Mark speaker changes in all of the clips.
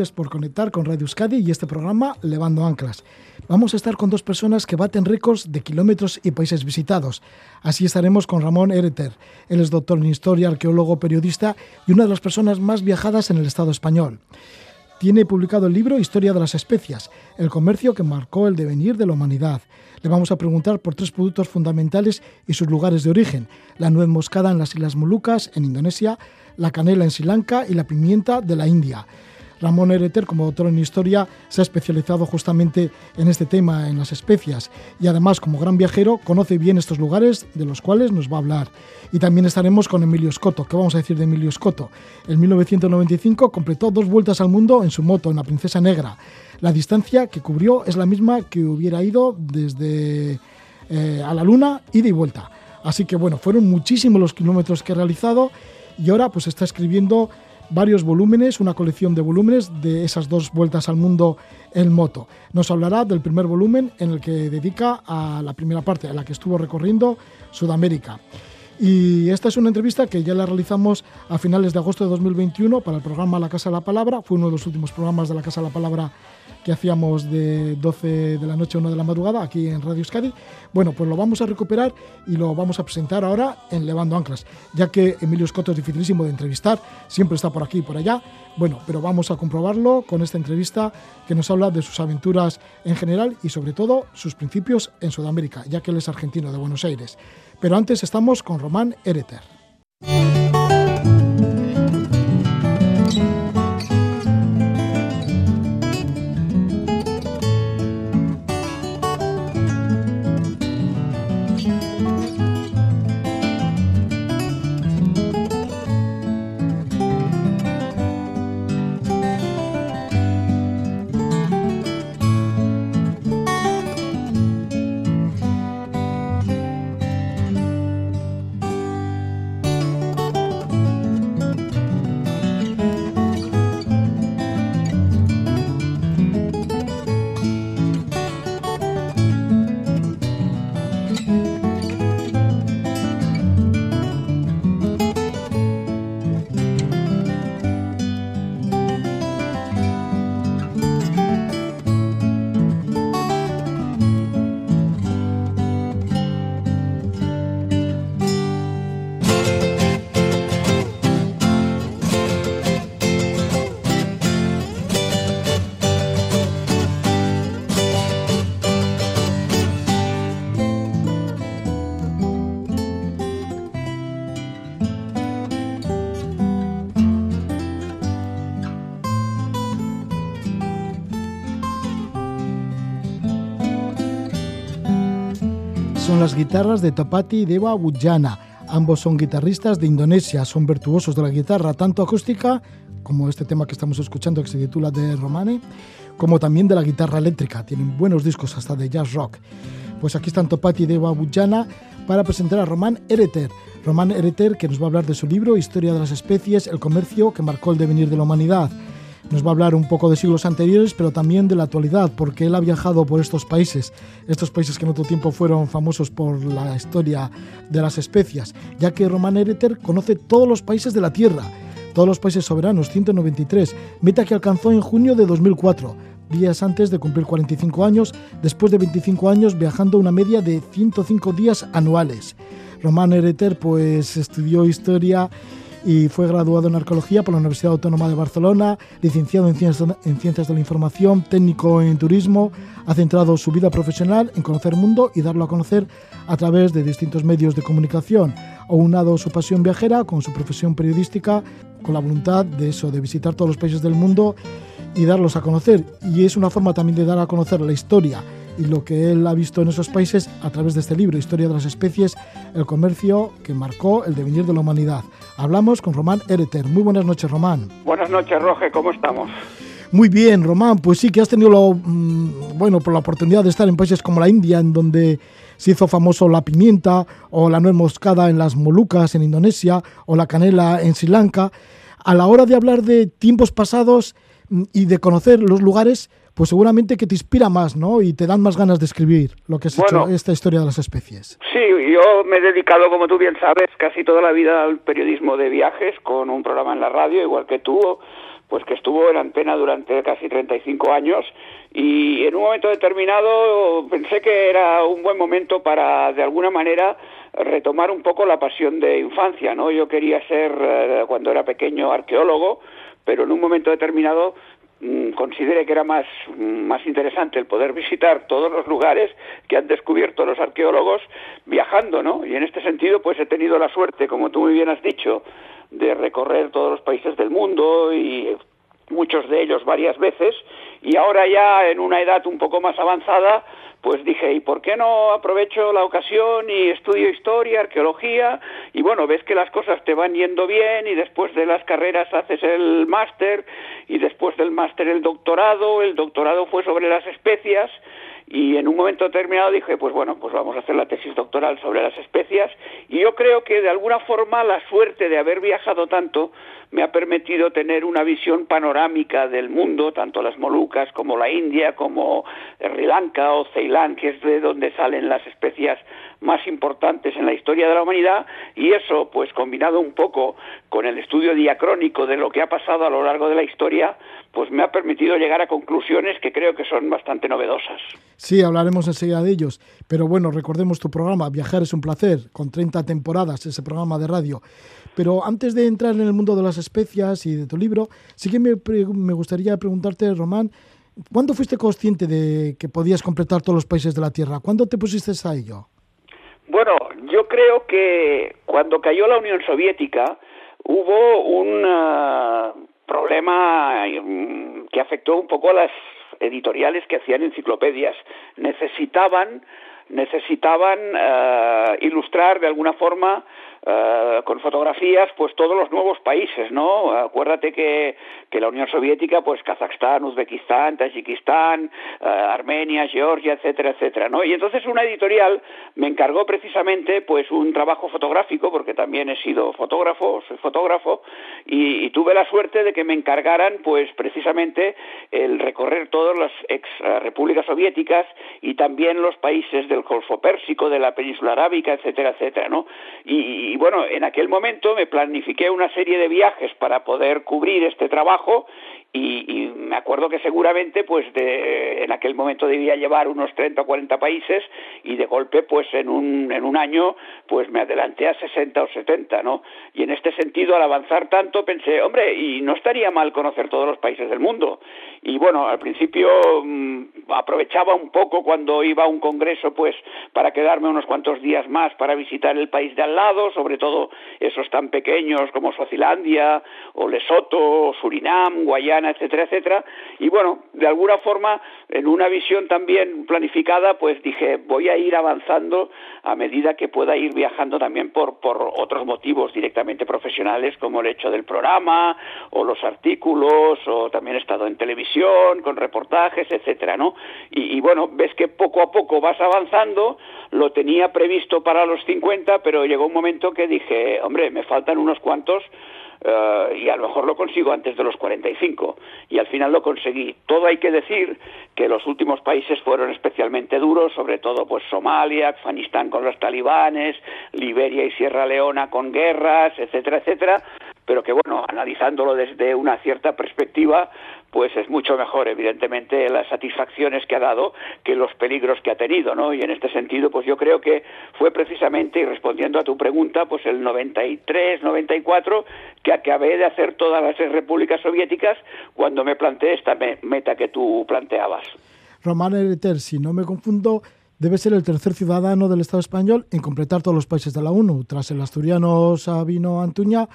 Speaker 1: Gracias por conectar con Radio Euskadi y este programa Levando Anclas. Vamos a estar con dos personas que baten récords de kilómetros y países visitados. Así estaremos con Ramón Ereter. Él es doctor en historia, arqueólogo, periodista y una de las personas más viajadas en el Estado español. Tiene publicado el libro Historia de las especias, el comercio que marcó el devenir de la humanidad. Le vamos a preguntar por tres productos fundamentales y sus lugares de origen. La nuez moscada en las Islas Molucas, en Indonesia, la canela en Sri Lanka y la pimienta de la India. Ramón Ereter, como doctor en historia, se ha especializado justamente en este tema, en las especias, y además, como gran viajero, conoce bien estos lugares de los cuales nos va a hablar. Y también estaremos con Emilio Scotto. ¿Qué vamos a decir de Emilio Scotto? En 1995 completó dos vueltas al mundo en su moto, en la Princesa Negra. La distancia que cubrió es la misma que hubiera ido desde eh, a la Luna, ida y vuelta. Así que bueno, fueron muchísimos los kilómetros que ha realizado y ahora pues está escribiendo varios volúmenes, una colección de volúmenes de esas dos vueltas al mundo en moto. Nos hablará del primer volumen en el que dedica a la primera parte, en la que estuvo recorriendo Sudamérica. Y esta es una entrevista que ya la realizamos a finales de agosto de 2021 para el programa La Casa de la Palabra. Fue uno de los últimos programas de La Casa de la Palabra que hacíamos de 12 de la noche a 1 de la madrugada aquí en Radio Euskadi. Bueno, pues lo vamos a recuperar y lo vamos a presentar ahora en Levando Anclas, ya que Emilio Scotto es dificilísimo de entrevistar, siempre está por aquí y por allá. Bueno, pero vamos a comprobarlo con esta entrevista que nos habla de sus aventuras en general y sobre todo sus principios en Sudamérica, ya que él es argentino de Buenos Aires. Pero antes estamos con Román Ereter. Son las guitarras de Topati y Deva Wujana. Ambos son guitarristas de Indonesia, son virtuosos de la guitarra, tanto acústica, como este tema que estamos escuchando que se titula de Romane, como también de la guitarra eléctrica. Tienen buenos discos hasta de jazz rock. Pues aquí están Topati y Deva Wujana para presentar a Román Ereter. Román Ereter, que nos va a hablar de su libro Historia de las especies, el comercio que marcó el devenir de la humanidad. Nos va a hablar un poco de siglos anteriores, pero también de la actualidad, porque él ha viajado por estos países, estos países que en otro tiempo fueron famosos por la historia de las especias, ya que Román Ereter conoce todos los países de la Tierra, todos los países soberanos, 193, meta que alcanzó en junio de 2004, días antes de cumplir 45 años, después de 25 años viajando una media de 105 días anuales. Román Ereter pues estudió historia y fue graduado en arqueología por la Universidad Autónoma de Barcelona, licenciado en ciencias, en ciencias de la información, técnico en turismo, ha centrado su vida profesional en conocer el mundo y darlo a conocer a través de distintos medios de comunicación. Ha unado su pasión viajera con su profesión periodística, con la voluntad de eso, de visitar todos los países del mundo y darlos a conocer. Y es una forma también de dar a conocer la historia y lo que él ha visto en esos países a través de este libro, Historia de las especies, el comercio que marcó el devenir de la humanidad. Hablamos con Román Ereter. Muy buenas noches, Román.
Speaker 2: Buenas noches, Roge, ¿cómo estamos?
Speaker 1: Muy bien, Román. Pues sí, que has tenido lo, mm, bueno, por la oportunidad de estar en países como la India, en donde se hizo famoso la pimienta o la nuez moscada en las Molucas, en Indonesia, o la canela en Sri Lanka. A la hora de hablar de tiempos pasados y de conocer los lugares, pues seguramente que te inspira más, ¿no? Y te dan más ganas de escribir lo que es esta historia de las especies.
Speaker 2: Sí, yo me he dedicado, como tú bien sabes, casi toda la vida al periodismo de viajes con un programa en la radio, igual que tú, pues que estuvo en antena durante casi 35 años y en un momento determinado pensé que era un buen momento para, de alguna manera, retomar un poco la pasión de infancia, ¿no? Yo quería ser, eh, cuando era pequeño, arqueólogo, pero en un momento determinado mm, consideré que era más, más interesante el poder visitar todos los lugares que han descubierto los arqueólogos viajando, ¿no? Y en este sentido, pues he tenido la suerte, como tú muy bien has dicho, de recorrer todos los países del mundo y muchos de ellos varias veces y ahora ya en una edad un poco más avanzada pues dije, ¿y por qué no aprovecho la ocasión y estudio historia, arqueología? Y bueno, ves que las cosas te van yendo bien y después de las carreras haces el máster y después del máster el doctorado, el doctorado fue sobre las especias y en un momento determinado dije, pues bueno, pues vamos a hacer la tesis doctoral sobre las especias y yo creo que de alguna forma la suerte de haber viajado tanto me ha permitido tener una visión panorámica del mundo, tanto las Molucas como la India, como Sri Lanka o Ceilán, que es de donde salen las especias más importantes en la historia de la humanidad, y eso, pues combinado un poco con el estudio diacrónico de lo que ha pasado a lo largo de la historia, pues me ha permitido llegar a conclusiones que creo que son bastante novedosas.
Speaker 1: Sí, hablaremos enseguida de ellos, pero bueno, recordemos tu programa, Viajar es un placer, con 30 temporadas, ese programa de radio. Pero antes de entrar en el mundo de las especias y de tu libro, sí que me, me gustaría preguntarte, Román, ¿cuándo fuiste consciente de que podías completar todos los países de la Tierra? ¿Cuándo te pusiste a ello?
Speaker 2: Bueno, yo creo que cuando cayó la Unión Soviética hubo un problema mm, que afectó un poco a las editoriales que hacían enciclopedias. Necesitaban necesitaban uh, ilustrar de alguna forma uh, con fotografías pues todos los nuevos países, ¿no? Acuérdate que, que la Unión Soviética, pues Kazajstán, Uzbekistán, Tayikistán, uh, Armenia, Georgia, etcétera, etcétera, ¿no? Y entonces una editorial me encargó precisamente pues un trabajo fotográfico, porque también he sido fotógrafo, soy fotógrafo, y, y tuve la suerte de que me encargaran pues precisamente el recorrer todas las ex repúblicas soviéticas y también los países del Golfo Pérsico, de la península arábica, etcétera, etcétera, ¿no? Y, y, bueno, en aquel momento me planifiqué una serie de viajes para poder cubrir este trabajo y, me acuerdo que seguramente pues de, en aquel momento debía llevar unos 30 o 40 países y de golpe pues en un, en un año pues me adelanté a 60 o 70, ¿no? Y en este sentido al avanzar tanto pensé, hombre, y no estaría mal conocer todos los países del mundo. Y bueno, al principio mmm, aprovechaba un poco cuando iba a un congreso pues para quedarme unos cuantos días más para visitar el país de al lado, sobre todo esos tan pequeños como Suazilandia o Lesoto, Surinam, Guayana, etcétera, etcétera. Y bueno, de alguna forma, en una visión también planificada, pues dije, voy a ir avanzando a medida que pueda ir viajando también por, por otros motivos directamente profesionales, como el hecho del programa, o los artículos, o también he estado en televisión, con reportajes, etcétera, ¿no? Y, y bueno, ves que poco a poco vas avanzando, lo tenía previsto para los 50, pero llegó un momento que dije, hombre, me faltan unos cuantos uh, y a lo mejor lo consigo antes de los 45 y al final lo conseguí. Todo hay que decir que los últimos países fueron especialmente duros, sobre todo pues Somalia, Afganistán con los talibanes, Liberia y Sierra Leona con guerras, etcétera, etcétera, pero que bueno, analizándolo desde una cierta perspectiva, pues es mucho mejor, evidentemente, las satisfacciones que ha dado que los peligros que ha tenido, ¿no? Y en este sentido, pues yo creo que fue precisamente, y respondiendo a tu pregunta, pues el 93, 94, que acabé de hacer todas las repúblicas soviéticas cuando me planteé esta meta que tú planteabas.
Speaker 1: Román Ereter, si no me confundo, debe ser el tercer ciudadano del Estado español en completar todos los países de la ONU, tras el asturiano Sabino Antuña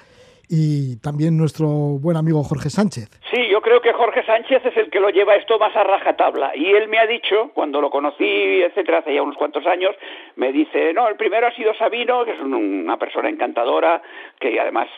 Speaker 1: y también nuestro buen amigo Jorge Sánchez.
Speaker 2: Sí, yo creo que Jorge Sánchez es el que lo lleva esto más a rajatabla. Y él me ha dicho, cuando lo conocí, etcétera, hace ya unos cuantos años, me dice, no, el primero ha sido Sabino, que es una persona encantadora, que además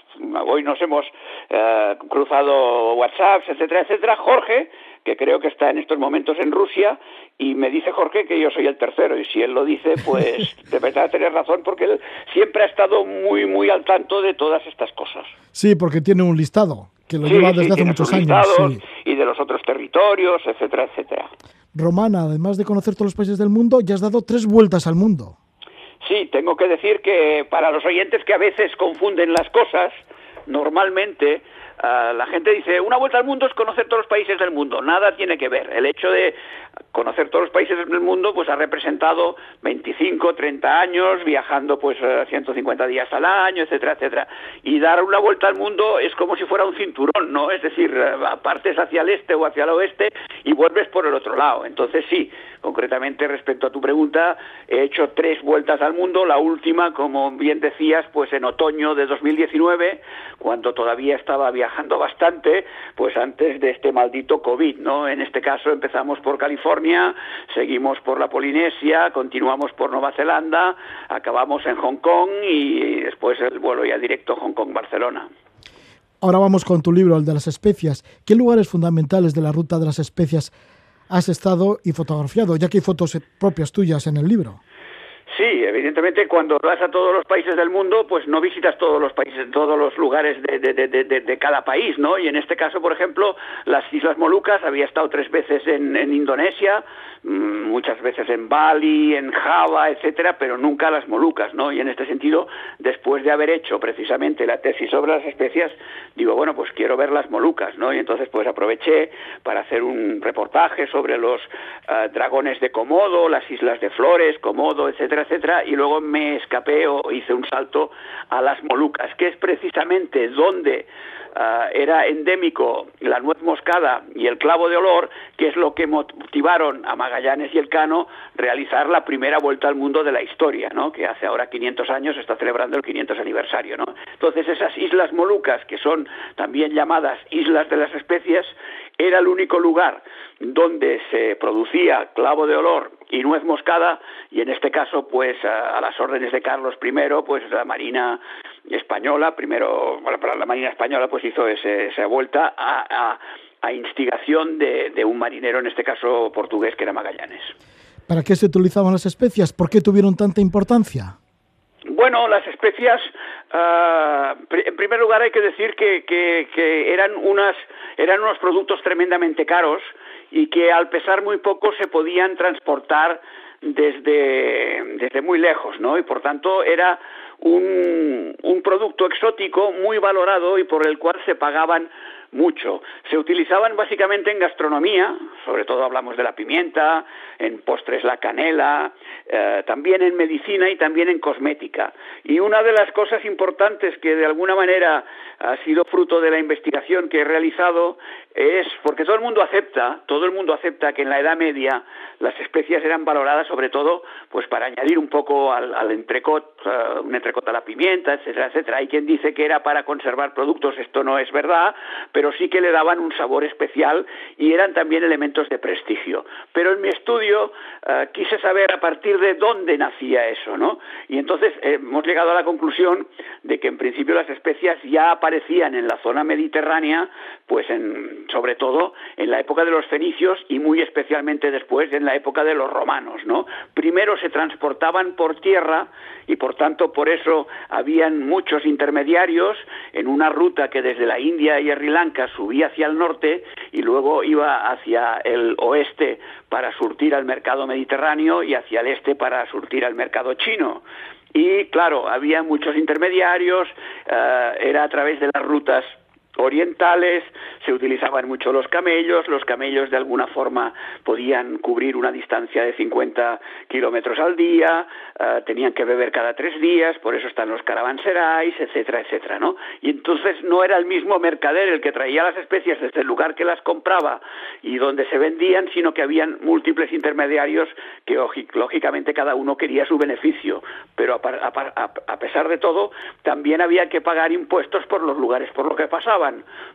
Speaker 2: hoy nos hemos eh, cruzado WhatsApps, etcétera, etcétera. Jorge, que creo que está en estos momentos en Rusia, y me dice Jorge que yo soy el tercero, y si él lo dice, pues de verdad tener razón, porque él siempre ha estado muy, muy al tanto de todas estas cosas.
Speaker 1: Sí, porque tiene un listado que lo sí, lleva desde sí, hace muchos años.
Speaker 2: Sí. Y de los otros territorios, etcétera, etcétera.
Speaker 1: Romana, además de conocer todos los países del mundo, ya has dado tres vueltas al mundo.
Speaker 2: Sí, tengo que decir que para los oyentes que a veces confunden las cosas, normalmente ah, la gente dice, una vuelta al mundo es conocer todos los países del mundo. Nada tiene que ver. El hecho de conocer todos los países del mundo, pues ha representado 25, 30 años, viajando pues 150 eh, días al año, etcétera, etcétera. Y dar una vuelta al mundo es como si fuera un cinturón, ¿no? Es decir, eh, partes hacia el este o hacia el oeste y vuelves por el otro lado. Entonces sí, concretamente respecto a tu pregunta, he hecho tres vueltas al mundo, la última, como bien decías, pues en otoño de 2019, cuando todavía estaba viajando bastante, pues antes de este maldito COVID, ¿no? En este caso empezamos por California, seguimos por la Polinesia, continuamos por Nueva Zelanda, acabamos en Hong Kong y después el vuelo ya directo Hong Kong-Barcelona.
Speaker 1: Ahora vamos con tu libro, el de las especias. ¿Qué lugares fundamentales de la ruta de las especias has estado y fotografiado? Ya que hay fotos propias tuyas en el libro.
Speaker 2: Sí, evidentemente cuando vas a todos los países del mundo, pues no visitas todos los países, todos los lugares de, de, de, de cada país, ¿no? Y en este caso, por ejemplo, las Islas Molucas, había estado tres veces en, en Indonesia, muchas veces en Bali, en Java, etcétera, pero nunca las Molucas, ¿no? Y en este sentido, después de haber hecho precisamente la tesis sobre las especias, digo, bueno, pues quiero ver las Molucas, ¿no? Y entonces pues aproveché para hacer un reportaje sobre los uh, dragones de Komodo, las islas de Flores, Komodo, etcétera, etcétera, y luego me escapé o hice un salto a las Molucas, que es precisamente donde uh, era endémico la nuez moscada y el clavo de olor, que es lo que motivaron a Magallanes y el Cano realizar la primera vuelta al mundo de la historia, ¿no? que hace ahora 500 años está celebrando el 500 aniversario. ¿no? Entonces esas islas Molucas, que son también llamadas Islas de las Especias, era el único lugar donde se producía clavo de olor y nuez moscada y en este caso pues a, a las órdenes de Carlos I pues la Marina española primero bueno, para la Marina española pues hizo ese, esa vuelta a, a, a instigación de, de, un marinero en este caso portugués que era Magallanes.
Speaker 1: ¿Para qué se utilizaban las especias? ¿Por qué tuvieron tanta importancia?
Speaker 2: Bueno, las especias, uh, en primer lugar hay que decir que, que, que, eran, unas, eran unos productos tremendamente caros y que al pesar muy poco se podían transportar desde, desde muy lejos, ¿no? Y por tanto era un, un producto exótico muy valorado y por el cual se pagaban mucho. Se utilizaban básicamente en gastronomía, sobre todo hablamos de la pimienta, en postres la canela, eh, también en medicina y también en cosmética. Y una de las cosas importantes que de alguna manera ha sido fruto de la investigación que he realizado es porque todo el mundo acepta, todo el mundo acepta que en la Edad Media las especias eran valoradas sobre todo pues para añadir un poco al, entrecot, uh, un entrecot a la pimienta, etcétera, etcétera. Hay quien dice que era para conservar productos, esto no es verdad, pero sí que le daban un sabor especial y eran también elementos de prestigio. Pero en mi estudio uh, quise saber a partir de dónde nacía eso, ¿no? Y entonces eh, hemos llegado a la conclusión de que en principio las especias ya aparecían en la zona mediterránea, pues sobre todo en la época de los fenicios y muy especialmente después en la época de los romanos, ¿no? Primero se transportaban por tierra y por tanto por eso habían muchos intermediarios en una ruta que desde la India y Sri Lanka subía hacia el norte y luego iba hacia el oeste para surtir al mercado mediterráneo y hacia el este para surtir al mercado chino. Y claro, había muchos intermediarios, uh, era a través de las rutas orientales, se utilizaban mucho los camellos, los camellos de alguna forma podían cubrir una distancia de 50 kilómetros al día, uh, tenían que beber cada tres días, por eso están los caravanserais, etcétera, etcétera, ¿no? Y entonces no era el mismo mercader el que traía las especias desde el lugar que las compraba y donde se vendían, sino que habían múltiples intermediarios que lógicamente cada uno quería su beneficio, pero a, a, a pesar de todo también había que pagar impuestos por los lugares por lo que pasaba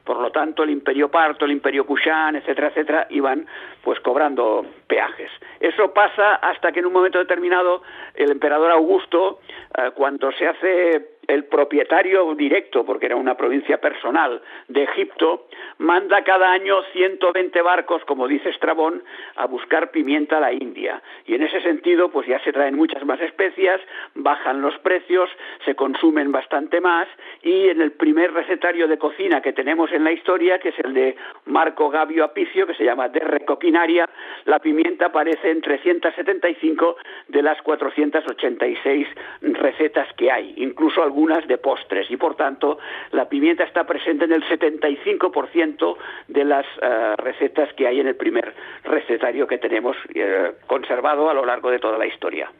Speaker 2: por lo tanto el imperio parto, el imperio Kushan, etcétera, etcétera, iban pues cobrando peajes. Eso pasa hasta que en un momento determinado el emperador Augusto, eh, cuando se hace el propietario directo, porque era una provincia personal de Egipto, manda cada año 120 barcos, como dice Estrabón, a buscar pimienta a la India. Y en ese sentido, pues ya se traen muchas más especias, bajan los precios, se consumen bastante más, y en el primer recetario de cocina que tenemos en la historia, que es el de Marco Gabio Apicio, que se llama De Recoquinaria, la pimienta aparece en 375 de las 486 recetas que hay, incluso algunas de postres y por tanto la pimienta está presente en el 75% de las eh, recetas que hay en el primer recetario que tenemos eh, conservado a lo largo de toda la historia.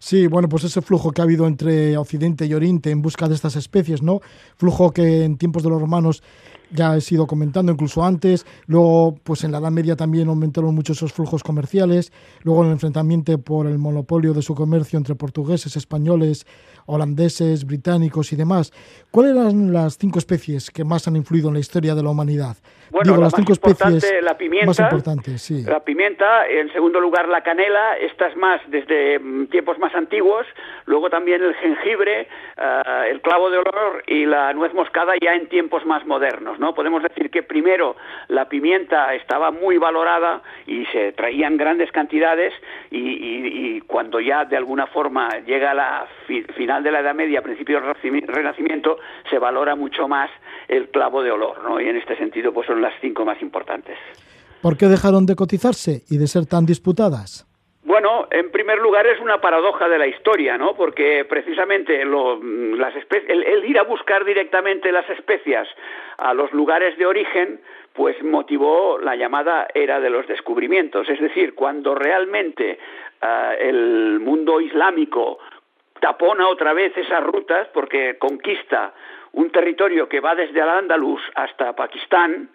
Speaker 1: Sí, bueno, pues ese flujo que ha habido entre Occidente y Oriente en busca de estas especies, ¿no? Flujo que en tiempos de los romanos ya he sido comentando incluso antes. Luego, pues en la Edad Media también aumentaron mucho esos flujos comerciales. Luego, el enfrentamiento por el monopolio de su comercio entre portugueses, españoles, holandeses, británicos y demás. ¿Cuáles eran las cinco especies que más han influido en la historia de la humanidad?
Speaker 2: Bueno, las cinco especies la pimienta,
Speaker 1: más importantes, sí.
Speaker 2: La pimienta, en segundo lugar la canela, estas más desde mm, tiempos más antiguos. Luego también el jengibre, eh, el clavo de olor y la nuez moscada ya en tiempos más modernos. ¿no? Podemos decir que primero la pimienta estaba muy valorada y se traían grandes cantidades y, cuando ya de alguna forma llega la final de la Edad Media, principio del Renacimiento, se valora mucho más el clavo de olor, ¿no? Y en este sentido pues son las cinco más importantes.
Speaker 1: ¿Por qué dejaron de cotizarse y de ser tan disputadas?
Speaker 2: Bueno, en primer lugar es una paradoja de la historia, ¿no? Porque precisamente mm, las el, ir a buscar directamente las especias a los lugares de origen, pues motivó la llamada era de los descubrimientos. Es decir, cuando realmente ah, el mundo islámico tapona otra vez esas rutas, porque conquista un territorio que va desde Al-Ándalus hasta Pakistán,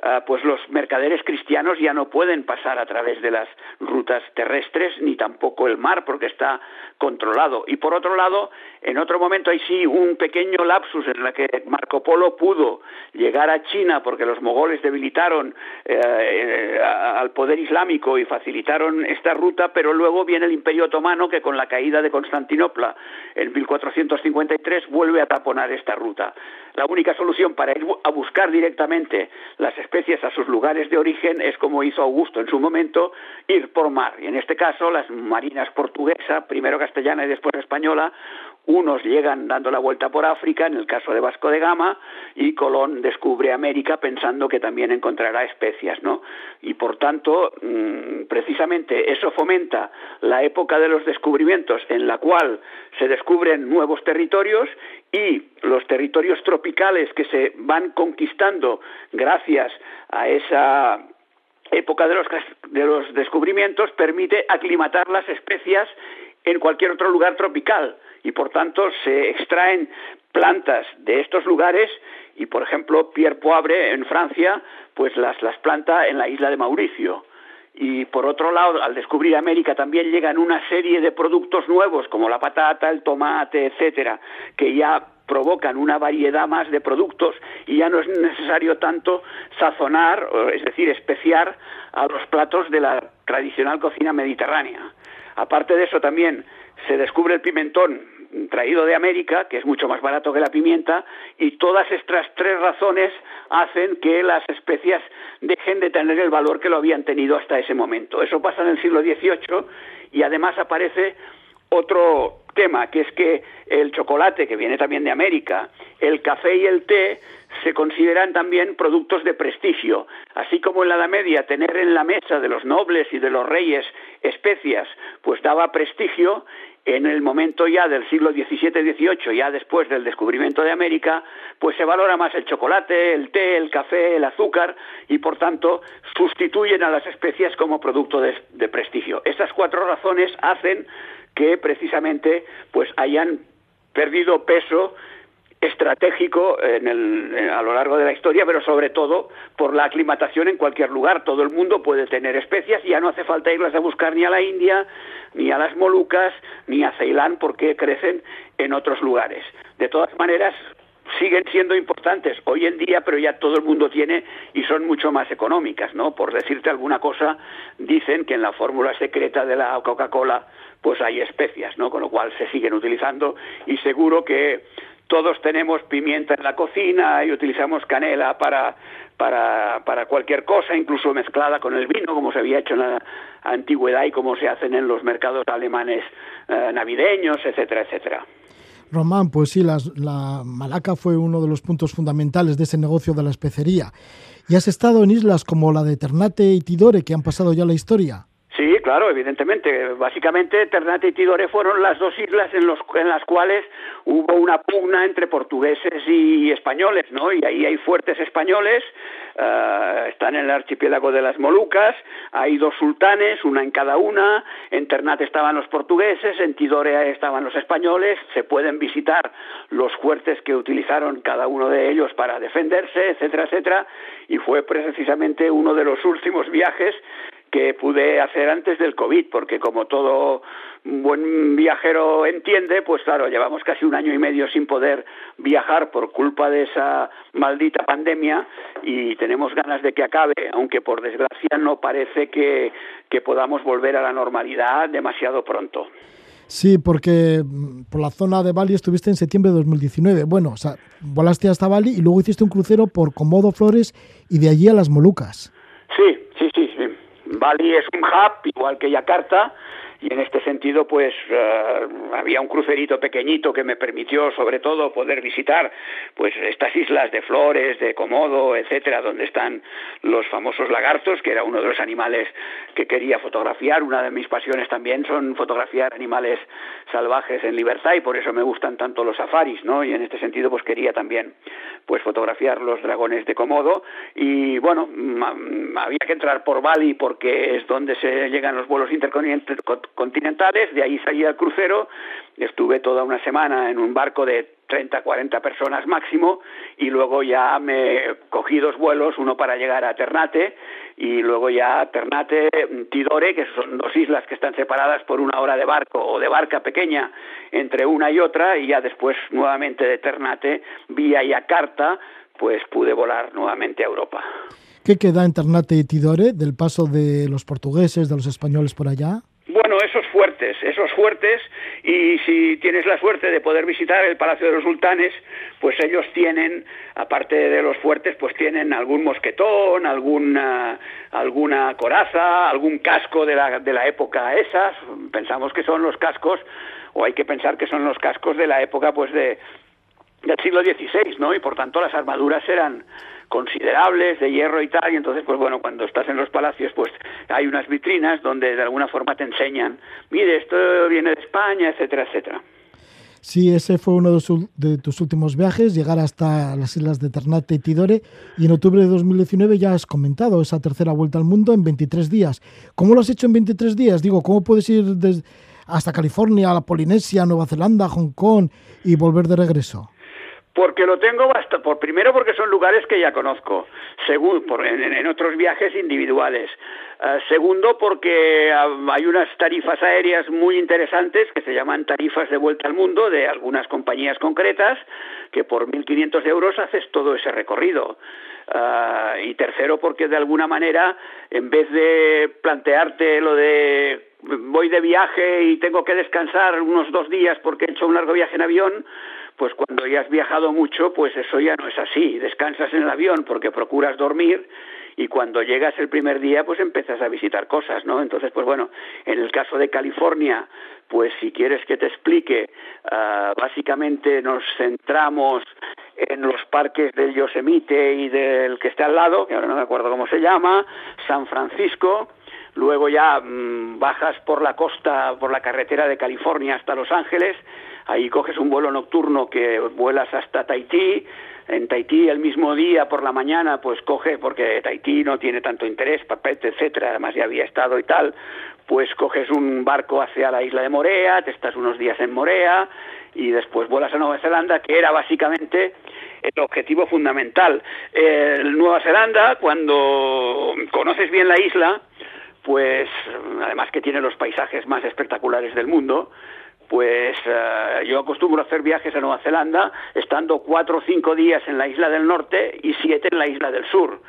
Speaker 2: Ah, pues los mercaderes cristianos ya no pueden pasar a través de las rutas terrestres ni tampoco el mar porque está controlado. Y por otro lado, en otro momento hay sí un pequeño lapsus en la que Marco Polo pudo llegar a China porque los mogoles debilitaron eh, al poder islámico y facilitaron esta ruta, pero luego viene el Imperio Otomano que con la caída de Constantinopla en 1453 vuelve a taponar esta ruta. La única solución para ir a buscar directamente las especies a sus lugares de origen es como hizo Augusto en su momento, ir por mar. Y en este caso las marinas portuguesa, primero castellana y después española, unos llegan dando la vuelta por África, en el caso de Vasco de Gama, y Colón descubre América pensando que también encontrará especias, ¿no? Y por tanto, mm, precisamente eso fomenta la época de los descubrimientos en la cual se descubren nuevos territorios y los territorios tropicales que se van conquistando gracias a esa época de los, de los descubrimientos permite aclimatar las especias en cualquier otro lugar tropical y por tanto se extraen plantas de estos lugares y por ejemplo Pierre Poivre en Francia pues las, las planta en la isla de Mauricio y por otro lado, al descubrir América también llegan una serie de productos nuevos como la patata, el tomate, etcétera, que ya provocan una variedad más de productos y ya no es necesario tanto sazonar, es decir, especiar a los platos de la tradicional cocina mediterránea. Aparte de eso también se descubre el pimentón traído de América, que es mucho más barato que la pimienta, y todas estas tres razones hacen que las especias dejen de tener el valor que lo habían tenido hasta ese momento. Eso pasa en el siglo XVIII y además aparece otro tema, que es que el chocolate, que viene también de América, el café y el té se consideran también productos de prestigio. Así como en la Edad Media tener en la mesa de los nobles y de los reyes especias, pues daba prestigio, en el momento ya del siglo XVII-XVIII, ya después del descubrimiento de América, pues se valora más el chocolate, el té, el café, el azúcar y por tanto sustituyen a las especias como producto de, prestigio. Estas cuatro razones hacen que precisamente pues hayan perdido peso estratégico en el, a lo largo de la historia, pero sobre todo por la aclimatación en cualquier lugar. Todo el mundo puede tener especias y ya no hace falta irlas a buscar ni a la India, ni a las Molucas, ni a Ceilán, porque crecen en otros lugares. De todas maneras, siguen siendo importantes hoy en día, pero ya todo el mundo tiene y son mucho más económicas, ¿no? Por decirte alguna cosa, dicen que en la fórmula secreta de la Coca-Cola pues hay especias, ¿no? Con lo cual se siguen utilizando y seguro que todos tenemos pimienta en la cocina y utilizamos canela para, para, para cualquier cosa, incluso mezclada con el vino, como se había hecho en la antigüedad y como se hacen en los mercados alemanes eh, navideños, etcétera, etcétera.
Speaker 1: Román, pues sí, la Malaca fue uno de los puntos fundamentales de ese negocio de la especería. ¿Y has estado en islas como la de Ternate y Tidore, que han pasado ya la historia?
Speaker 2: Claro, evidentemente. Básicamente, Ternate y Tidore fueron las dos islas en, las cuales hubo una pugna entre portugueses y españoles, ¿no? Y ahí hay fuertes españoles, uh, están en el archipiélago de las Molucas, hay dos sultanes, una en cada una, en Ternate estaban los portugueses, en Tidore estaban los españoles, se pueden visitar los fuertes que utilizaron cada uno de ellos para defenderse, etcétera, etcétera, y fue precisamente uno de los últimos viajes que pude hacer antes del COVID, porque como todo buen viajero entiende, pues claro, llevamos casi un año y medio sin poder viajar por culpa de esa maldita pandemia y tenemos ganas de que acabe, aunque por desgracia no parece que, que podamos volver a la normalidad demasiado pronto.
Speaker 1: Sí, porque mm, por la zona de Bali estuviste en septiembre de 2019. Bueno, o sea, volaste hasta Bali y luego hiciste un crucero por Comodo Flores y de allí a las Molucas.
Speaker 2: Bali es un hub, igual que Yakarta, y en este sentido pues uh, había un crucerito pequeñito que me permitió sobre todo poder visitar pues estas islas de Flores, de Comodo, etcétera, donde están los famosos lagartos, que era uno de los animales que quería fotografiar. Una de mis pasiones también son fotografiar animales salvajes en libertad y por eso me gustan tanto los safaris, ¿no? Y en este sentido pues quería también pues fotografiar los dragones de Comodo y bueno, había que entrar por Bali porque es donde se llegan los vuelos intercontinentales, de ahí salí al crucero, estuve toda una semana en un barco de 30, 40 personas máximo y luego ya me cogí dos vuelos, uno para llegar a Ternate y luego ya Ternate, Tidore, que son dos islas que están separadas por una hora de barco o de barca pequeña entre una y otra y ya después nuevamente de Ternate vía Yakarta pues pude volar nuevamente a Europa.
Speaker 1: ¿Qué queda en Ternate y Tidore del paso de los portugueses, de los españoles por allá?
Speaker 2: Bueno, esos fuertes, esos fuertes, y si tienes la suerte de poder visitar el Palacio de los Sultanes, pues ellos tienen, aparte de los fuertes, pues tienen algún mosquetón, alguna, alguna coraza, algún casco de la, de la época esas, pensamos que son los cascos, o hay que pensar que son los cascos de la época, pues de, del siglo XVI, ¿no? Y por tanto las armaduras eran considerables de hierro y tal, y entonces, pues bueno, cuando estás en los palacios, pues hay unas vitrinas donde de alguna forma te enseñan, mire, esto viene de España, etcétera, etcétera.
Speaker 1: Sí, ese fue uno de, tus últimos viajes, llegar hasta las islas de Ternate y Tidore, y en octubre de 2019 ya has comentado esa tercera vuelta al mundo en 23 días. ¿Cómo lo has hecho en 23 días? Digo, ¿cómo puedes ir desde hasta California, la Polinesia, Nueva Zelanda, Hong Kong y volver de regreso?
Speaker 2: Porque lo tengo basta por primero porque son lugares que ya conozco segundo por, en, otros viajes individuales. Uh, segundo porque uh, hay unas tarifas aéreas muy interesantes que se llaman tarifas de vuelta al mundo de algunas compañías concretas que por 1.500 euros haces todo ese recorrido. Uh, y tercero porque de alguna manera en vez de plantearte lo de voy de viaje y tengo que descansar unos dos días porque he hecho un largo viaje en avión pues cuando ya has viajado mucho, pues eso ya no es así. Descansas en el avión porque procuras dormir y cuando llegas el primer día, pues empiezas a visitar cosas, ¿no? Entonces, pues bueno, en el caso de California, pues si quieres que te explique, uh, básicamente nos centramos en los parques del Yosemite y del que está al lado, que ahora no me acuerdo cómo se llama, San Francisco, luego ya mmm, bajas por la costa, por la carretera de California hasta Los Ángeles, ahí coges un vuelo nocturno que vuelas hasta Tahití, en Tahití el mismo día por la mañana pues coge porque Tahití no tiene tanto interés, papete, etcétera, además ya había estado y tal, pues coges un barco hacia la isla de Morea, te estás unos días en Morea y después vuelas a Nueva Zelanda, que era básicamente el objetivo fundamental. Eh, Nueva Zelanda, cuando conoces bien la isla, pues además que tiene los paisajes más espectaculares del mundo, pues uh, yo acostumbro a hacer viajes a Nueva Zelanda, estando cuatro o cinco días en la isla del norte y siete en la isla del sur.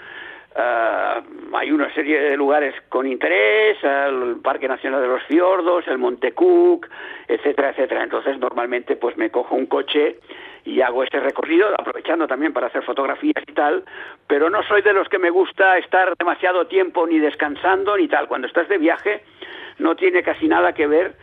Speaker 2: Uh, hay una serie de lugares con interés, el Parque Nacional de los Fiordos, el Monte Cook, etcétera, etcétera. Entonces normalmente pues me cojo un coche y hago este recorrido, aprovechando también para hacer fotografías y tal, pero no soy de los que me gusta estar demasiado tiempo ni descansando ni tal. Cuando estás de viaje no tiene casi nada que ver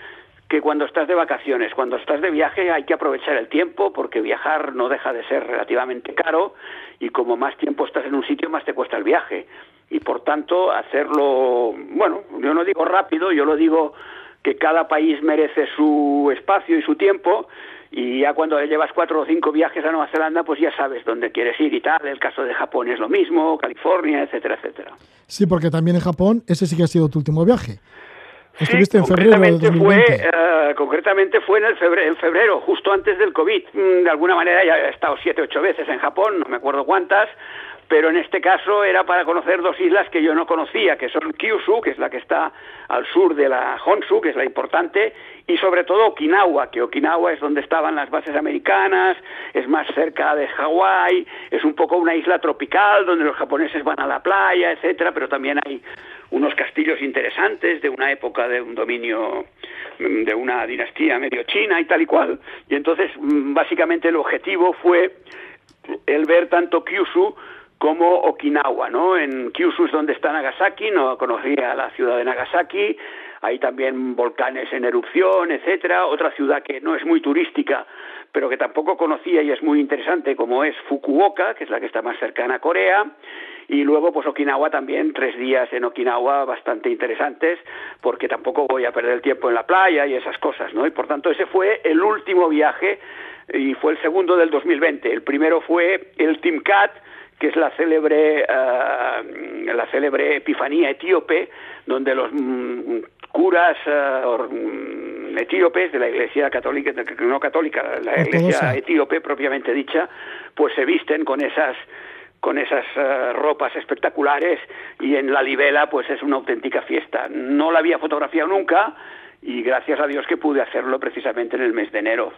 Speaker 2: que cuando estás de vacaciones. Cuando estás de viaje hay que aprovechar el tiempo porque viajar no deja de ser relativamente caro y como más tiempo estás en un sitio más te cuesta el viaje. Y por tanto hacerlo, bueno, yo no digo rápido, yo lo digo que cada país merece su espacio y su tiempo y ya cuando llevas cuatro o cinco viajes a Nueva Zelanda, pues ya sabes dónde quieres ir y tal. El caso de Japón es lo mismo, California, etcétera, etcétera.
Speaker 1: Sí, porque también en Japón ese sí que ha sido tu último viaje.
Speaker 2: Estuviste en febrero Fue, eh, concretamente fue en, el febrero, en febrero, justo antes del COVID. Mm, de alguna manera ya he estado siete, ocho veces en Japón, no me acuerdo cuántas, pero en este caso era para conocer dos islas que yo no conocía, que son Kyushu, que es la que está al sur de la Honshu, que es la importante, y sobre todo Okinawa, que Okinawa es donde estaban las bases americanas, es más cerca de Hawái, es un poco una isla tropical donde los japoneses van a la playa, etcétera, pero también hay unos castillos interesantes de una época de un dominio de una dinastía medio china y tal y cual. Y entonces, mm, básicamente el objetivo fue el ver tanto Kyushu como Okinawa, ¿no? En Kyushu es donde está Nagasaki, no conocía la ciudad de Nagasaki, hay también volcanes en erupción, etcétera, otra ciudad que no es muy turística, pero que tampoco conocía y es muy interesante, como es Fukuoka, que es la que está más cercana a Corea, y luego pues Okinawa también, tres días en Okinawa bastante interesantes, porque tampoco voy a perder el tiempo en la playa y esas cosas, ¿no? Y por tanto ese fue el último viaje y fue el segundo del 2020. El primero fue el Timcat, que es la célebre, eh, la célebre Epifanía etíope, donde los mm, curas uh, etíopes de la Iglesia católica, no católica, la Iglesia etíope propiamente dicha, pues se visten con esas con esas eh, ropas espectaculares y en la libela pues es una auténtica fiesta. No la había fotografiado nunca y gracias a Dios que pude hacerlo precisamente en el mes de enero.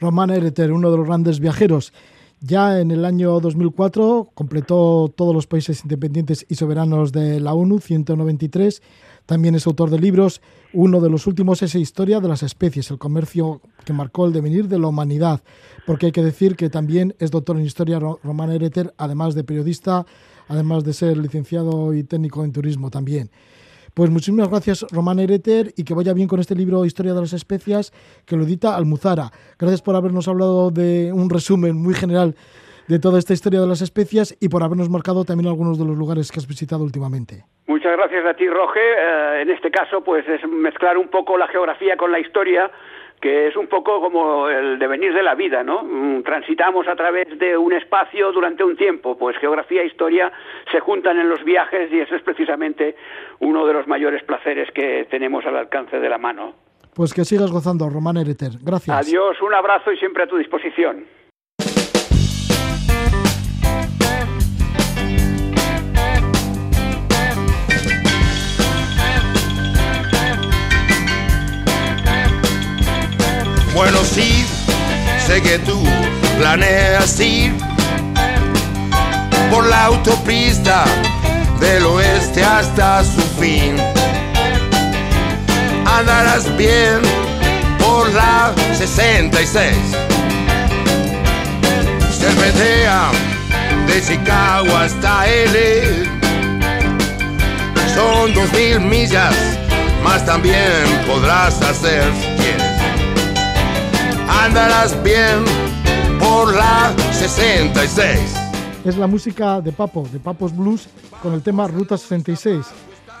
Speaker 1: Román Ereter, uno de los grandes viajeros ya en el año 2004 completó todos los países independientes y soberanos de la ONU, 193. También es autor de libros. Uno de los últimos es Historia de las especies, el comercio que marcó el devenir de la humanidad. Porque hay que decir que también es doctor en Historia Román Ereter, además de periodista, además de ser licenciado y técnico en turismo también. Pues muchísimas gracias, Román Ereter, y que vaya bien con este libro Historia de las Especias, que lo edita Almuzara. Gracias por habernos hablado de un resumen muy general de toda esta historia de las especias y por habernos marcado también algunos de los lugares que has visitado últimamente.
Speaker 2: Muchas gracias a ti, Roge. Eh, en este caso, pues es mezclar un poco la geografía con la historia que es un poco como el devenir de la vida, ¿no? Mm, transitamos a través de un espacio durante un tiempo, pues geografía e historia se juntan en los viajes y eso es precisamente uno de los mayores placeres que tenemos al alcance de la mano.
Speaker 1: Pues que sigas gozando, Román Ereter. Gracias.
Speaker 2: Adiós, un abrazo y siempre a tu disposición.
Speaker 3: Sé que tú planeas ir por la autopista del oeste hasta su fin. Andarás bien por la 66. Cervetea de Chicago hasta L. Son dos mil millas, más también podrás hacer andarás bien por la 66.
Speaker 1: Es la música de Papo, de Papos Blues, con el tema Ruta 66.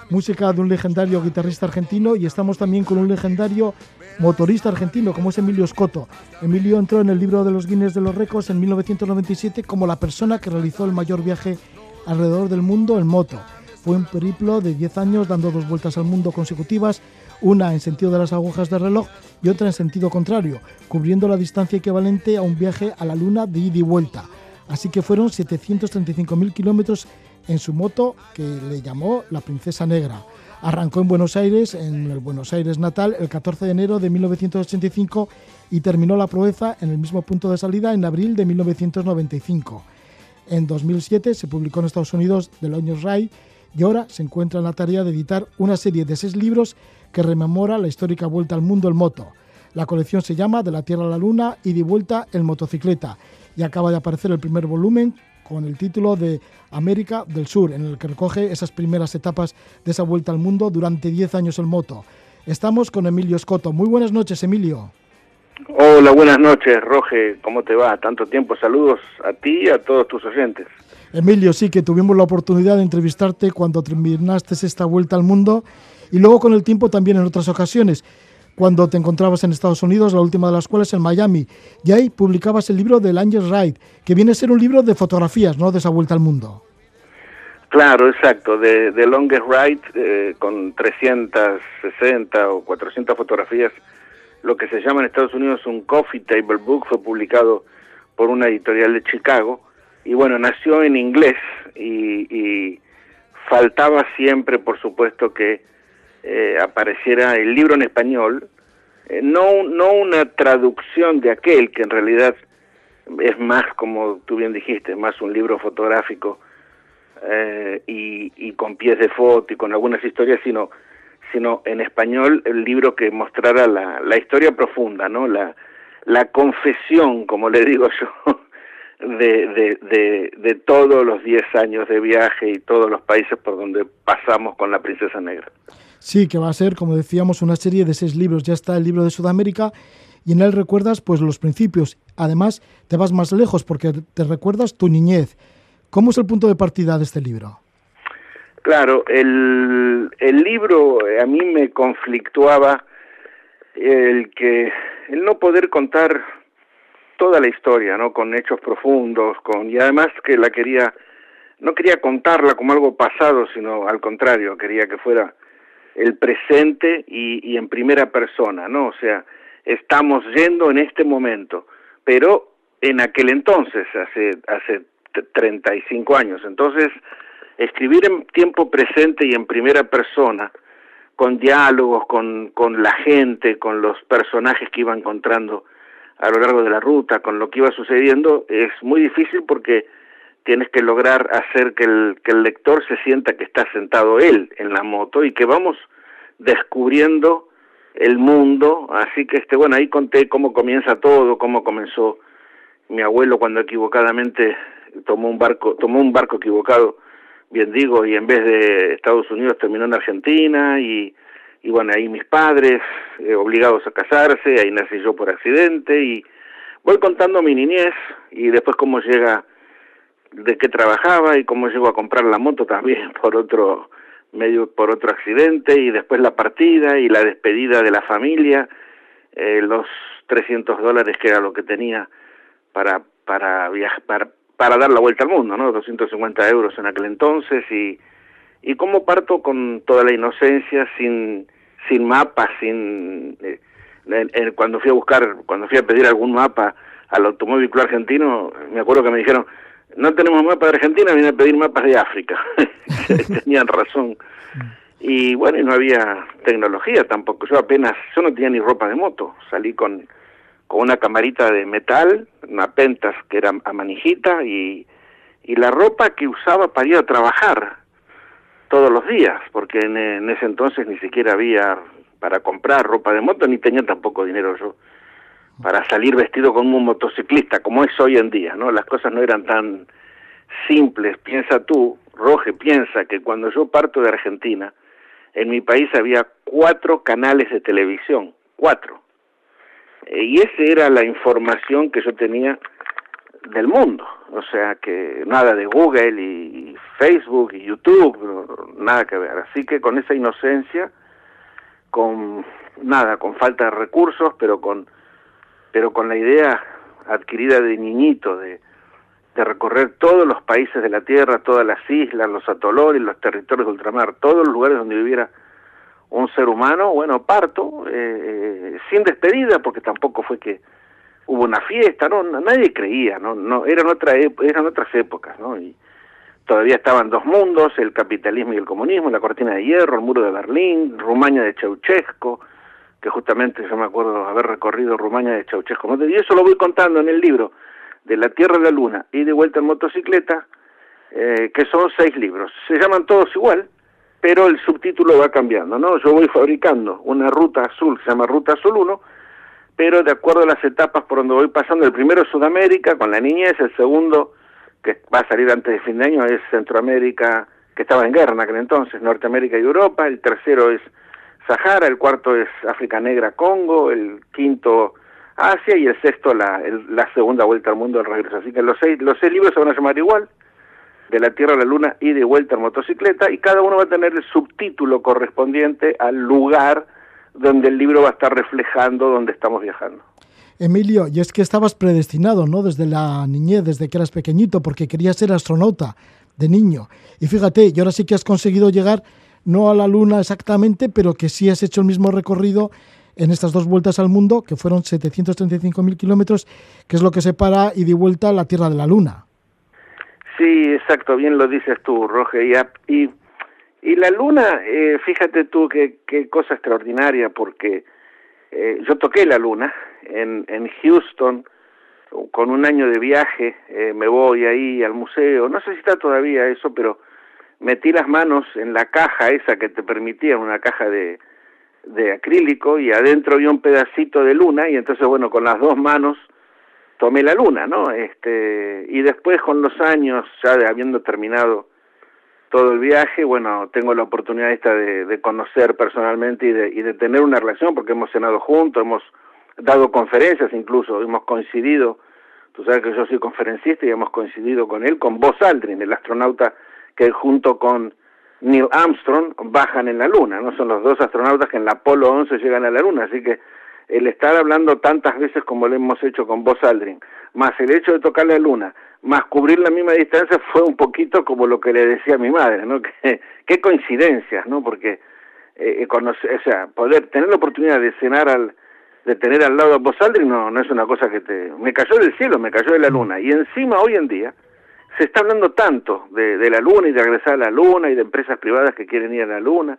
Speaker 1: Música de un legendario guitarrista argentino y estamos también con un legendario motorista argentino como es Emilio Scotto. Emilio entró en el libro de los Guinness de los Récords en 1997 como la persona que realizó el mayor viaje alrededor del mundo en moto. Fue un periplo de 10 años dando dos vueltas al mundo consecutivas una en sentido de las agujas del reloj y otra en sentido contrario, cubriendo la distancia equivalente a un viaje a la Luna de ida y vuelta. Así que fueron 735.000 kilómetros en su moto que le llamó la Princesa Negra. Arrancó en Buenos Aires, en el Buenos Aires natal, el 14 de enero de 1985 y terminó la proeza en el mismo punto de salida en abril de 1995. En 2007 se publicó en Estados Unidos The Loños Ray y ahora se encuentra en la tarea de editar una serie de seis libros que rememora la histórica vuelta al mundo en moto. La colección se llama De la Tierra a la Luna y de vuelta en motocicleta. Y acaba de aparecer el primer volumen con el título de América del Sur, en el que recoge esas primeras etapas de esa vuelta al mundo durante 10 años en moto. Estamos con Emilio Escoto. Muy buenas noches, Emilio.
Speaker 4: Hola, buenas noches, Roge. ¿Cómo te va? Tanto tiempo. Saludos a ti y a todos tus oyentes.
Speaker 1: Emilio, sí que tuvimos la oportunidad de entrevistarte cuando terminaste esta vuelta al mundo y luego con el tiempo también en otras ocasiones, cuando te encontrabas en Estados Unidos, la última de las cuales en Miami, y ahí publicabas el libro del Angel Ride, que viene a ser un libro de fotografías, ¿no?, de esa vuelta al mundo.
Speaker 4: Claro, exacto, de, de Longest Ride, eh, con 360 o 400 fotografías, lo que se llama en Estados Unidos un Coffee Table Book, fue publicado por una editorial de Chicago, y bueno, nació en inglés y, faltaba siempre, por supuesto, que eh, apareciera el libro en español, eh, no, no una traducción de aquel, que en realidad es más, como tú bien dijiste, más un libro fotográfico eh, y, con pies de foto y con algunas historias, sino, sino en español el libro que mostrara la, la historia profunda, ¿no? La, la confesión, como le digo yo, de, de, todos los 10 años de viaje y todos los países por donde pasamos con la Princesa Negra.
Speaker 1: Sí, que va a ser, como decíamos, una serie de seis libros. Ya está el libro de Sudamérica y en él recuerdas pues los principios. Además, te vas más lejos porque te recuerdas tu niñez. ¿Cómo es el punto de partida de este libro?
Speaker 4: Claro, el, el libro a mí me conflictuaba el que el no poder contar toda la historia, ¿no? Con hechos profundos, con y además que la quería no quería contarla como algo pasado, sino al contrario, quería que fuera el presente y, y en primera persona, ¿no? O sea, estamos yendo en este momento, pero en aquel entonces, hace hace 35 años. Entonces, escribir en tiempo presente y en primera persona, con diálogos, con, con la gente, con los personajes que iba encontrando a lo largo de la ruta, con lo que iba sucediendo, es muy difícil porque tienes que lograr hacer que el, que el lector se sienta que está sentado él en la moto y que vamos descubriendo el mundo, así que este bueno, ahí conté cómo comienza todo, cómo comenzó mi abuelo cuando equivocadamente tomó un barco, tomó un barco equivocado, bien digo, y en vez de Estados Unidos terminó en Argentina y y bueno, ahí mis padres eh, obligados a casarse, ahí nací yo por accidente y voy contando mi niñez y después cómo llega, de qué trabajaba y cómo llego a comprar la moto también por otro medio, por otro accidente y después la partida y la despedida de la familia, eh, los 300 dólares que era lo que tenía para para viajar, para, para dar la vuelta al mundo, ¿no? 250 euros en aquel entonces y y cómo parto con toda la inocencia, sin, sin mapas, sin... Eh, cuando fui a buscar, cuando fui a pedir algún mapa al Automóvil Club Argentino, me acuerdo que me dijeron, no tenemos mapa de Argentina, vine a pedir mapas de África. Tenían razón. Y bueno, y no había tecnología tampoco. Yo apenas, yo no tenía ni ropa de moto. Salí con, con una camarita de metal, una pentas que era a manijita y, y la ropa que usaba para ir a trabajar todos los días, porque en, ese entonces ni siquiera había para comprar ropa de moto, ni tenía tampoco dinero yo para salir vestido como un motociclista, como es hoy en día, ¿no? Las cosas no eran tan simples. Piensa tú, Roge, piensa que cuando yo parto de Argentina, en mi país había cuatro canales de televisión, cuatro. Eh, y esa era la información que yo tenía del mundo. O sea que nada de Google y Facebook y YouTube, nada que ver. Así que con esa inocencia, con nada, con falta de recursos, pero con pero con la idea adquirida de niñito de, recorrer todos los países de la Tierra, todas las islas, los atolones, los territorios de ultramar, todos los lugares donde viviera un ser humano, bueno, parto, eh, eh sin despedida, porque tampoco fue que hubo una fiesta, no, nadie creía, no, no, eran otra, eran otras épocas, ¿no? Y todavía estaban dos mundos, el capitalismo y el comunismo, la cortina de hierro, el muro de Berlín, Rumania de Ceausescu, que justamente yo me acuerdo haber recorrido Rumania de Ceausescu, y eso lo voy contando en el libro de la Tierra a la Luna y de vuelta en motocicleta, eh, que son seis libros. Se llaman todos igual, pero el subtítulo va cambiando, ¿no? Yo voy fabricando una ruta azul, se llama Ruta Azul 1, pero de acuerdo a las etapas por donde voy pasando, el primero es Sudamérica con la niñez, el segundo, que va a salir antes de fin de año, es Centroamérica, que estaba en guerra en aquel entonces, Norteamérica y Europa, el tercero es Sahara, el cuarto es África Negra, Congo, el quinto Asia y el sexto la, segunda vuelta al mundo, el regreso. Así que los seis, los seis libros se van a llamar igual, de la Tierra a la Luna y de vuelta en motocicleta, y cada uno va a tener el subtítulo correspondiente al lugar donde el libro va a estar reflejando donde estamos viajando.
Speaker 1: Emilio, y es que estabas predestinado, ¿no? Desde la niñez, desde que eras pequeñito, porque querías ser astronauta de niño. Y fíjate, y ahora sí que has conseguido llegar no a la Luna exactamente, pero que sí has hecho el mismo recorrido en estas dos vueltas al mundo, que fueron 735.000 kilómetros, que es lo que separa y de vuelta la Tierra de la Luna.
Speaker 4: Sí, exacto, bien lo dices tú, Roger. Y, y, la Luna, eh, fíjate tú qué, qué cosa extraordinaria, porque eh, yo toqué la Luna en, en Houston, con un año de viaje, eh, me voy ahí al museo, no sé si está todavía eso, pero metí las manos en la caja esa que te permitía, una caja de, de acrílico, y adentro había un pedacito de luna, y entonces, bueno, con las dos manos tomé la luna, ¿no? Este, y después con los años, ya de, habiendo terminado todo el viaje, bueno, tengo la oportunidad esta de, de conocer personalmente y de, y de tener una relación, porque hemos cenado juntos, hemos dado conferencias incluso, hemos coincidido, tú sabes que yo soy conferencista y hemos coincidido con él, con Buzz Aldrin, el astronauta que junto con Neil Armstrong bajan en la Luna, ¿no? Son los dos astronautas que en la Apolo 11 llegan a la Luna, así que el estar hablando tantas veces como lo hemos hecho con Buzz Aldrin, más el hecho de tocar la Luna, más cubrir la misma distancia fue un poquito como lo que le decía a mi madre, ¿no? Que, qué coincidencias, ¿no? Porque eh, conocer, o sea, poder tener la oportunidad de cenar al de tener al lado a Buzz Aldrin no, no es una cosa que te... Me cayó del cielo, me cayó de la luna. Y encima hoy en día se está hablando tanto de, la Luna y de regresar a la Luna y de empresas privadas que quieren ir a la Luna.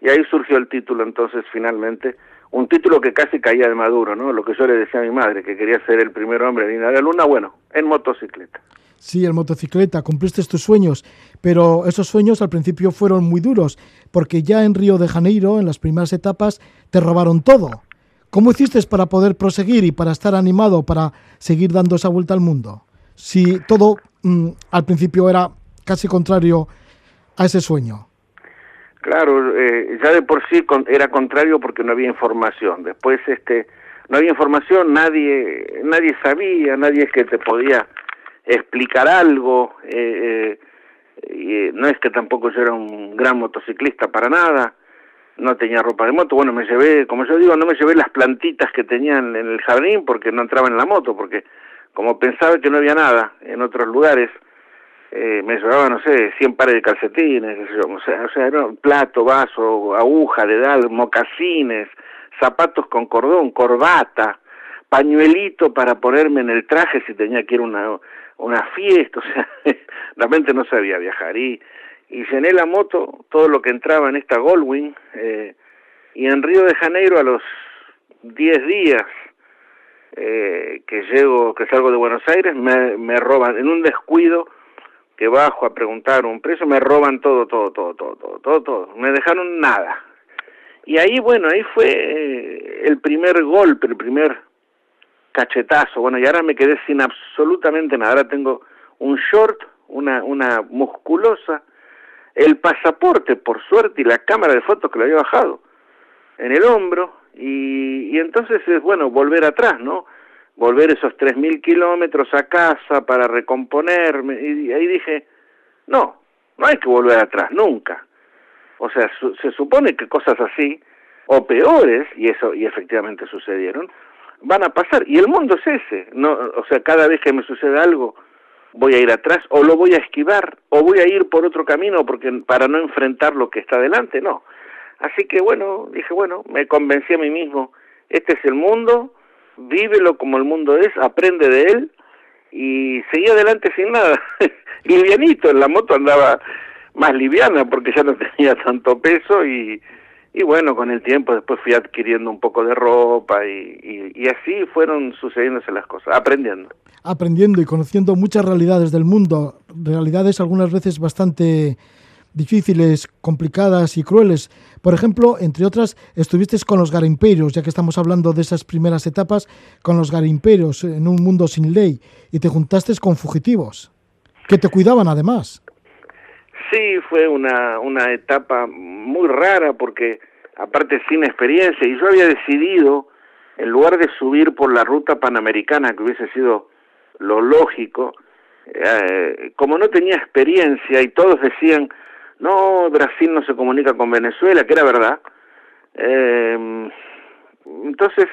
Speaker 4: Y ahí surgió el título entonces finalmente, un título que casi caía de maduro, ¿no? Lo que yo le decía a mi madre, que quería ser el primer hombre en ir a la Luna, bueno, en motocicleta.
Speaker 1: Sí, en motocicleta, cumpliste tus sueños, pero esos sueños al principio fueron muy duros, porque ya en Río de Janeiro, en las primeras etapas, te robaron todo. ¿Cómo hiciste para poder proseguir y para estar animado, para seguir dando esa vuelta al mundo? Si todo Mm, al principio era casi contrario a ese sueño.
Speaker 4: Claro, eh, ya de por sí era contrario porque no había información. Después, este, no había información, nadie, nadie sabía, nadie es que te podía explicar algo. Eh, eh, no es que tampoco yo era un gran motociclista para nada, no tenía ropa de moto. Bueno, me llevé, como yo digo, no me llevé las plantitas que tenían en el jardín porque no entraba en la moto, porque como pensaba que no había nada en otros lugares, eh, me llevaba, no sé, 100 pares de calcetines, o sea, o sea plato, vaso, aguja, dedal, mocasines, zapatos con cordón, corbata, pañuelito para ponerme en el traje si tenía que ir a una, una fiesta, o sea, realmente no sabía viajar. Y, y llené la moto, todo lo que entraba en esta Goldwing, eh, y en Río de Janeiro a los 10 días eh, que llego, que salgo de Buenos Aires, me, me roban, en un descuido que bajo a preguntar un precio, me roban todo, todo, todo, todo, todo, todo, todo, me dejaron nada. Y ahí, bueno, ahí fue eh, el primer golpe, el primer cachetazo, bueno, y ahora me quedé sin absolutamente nada, ahora tengo un short, una, una musculosa, el pasaporte, por suerte, y la cámara de fotos que lo había bajado en el hombro, y, entonces es bueno volver atrás, ¿no? Volver esos 3.000 kilómetros a casa para recomponerme. Y ahí dije, no, no hay que volver atrás, nunca. O sea, se supone que cosas así, o peores, y eso y efectivamente sucedieron, van a pasar. Y el mundo es ese. No, o sea, cada vez que me sucede algo, voy a ir atrás, o lo voy a esquivar, o voy a ir por otro camino porque para no enfrentar lo que está delante, no. Así que bueno, dije, bueno, me convencí a mí mismo, este es el mundo, vívelo como el mundo es, aprende de él y seguí adelante sin nada. Livianito, en la moto andaba más liviana porque ya no tenía tanto peso y, y bueno, con el tiempo después fui adquiriendo un poco de ropa y, y, así fueron sucediéndose las cosas, aprendiendo.
Speaker 1: Aprendiendo y conociendo muchas realidades del mundo, realidades algunas veces bastante difíciles, complicadas y crueles. Por ejemplo, entre otras, estuviste con los garimpeiros, ya que estamos hablando de esas primeras etapas, con los garimpeiros en un mundo sin ley, y te juntaste con fugitivos, que te cuidaban además.
Speaker 4: Sí, fue una, una etapa muy rara porque aparte sin experiencia, y yo había decidido, en lugar de subir por la ruta panamericana, que hubiese sido lo lógico, eh, como no tenía experiencia y todos decían, no, Brasil no se comunica con Venezuela, que era verdad, eh, entonces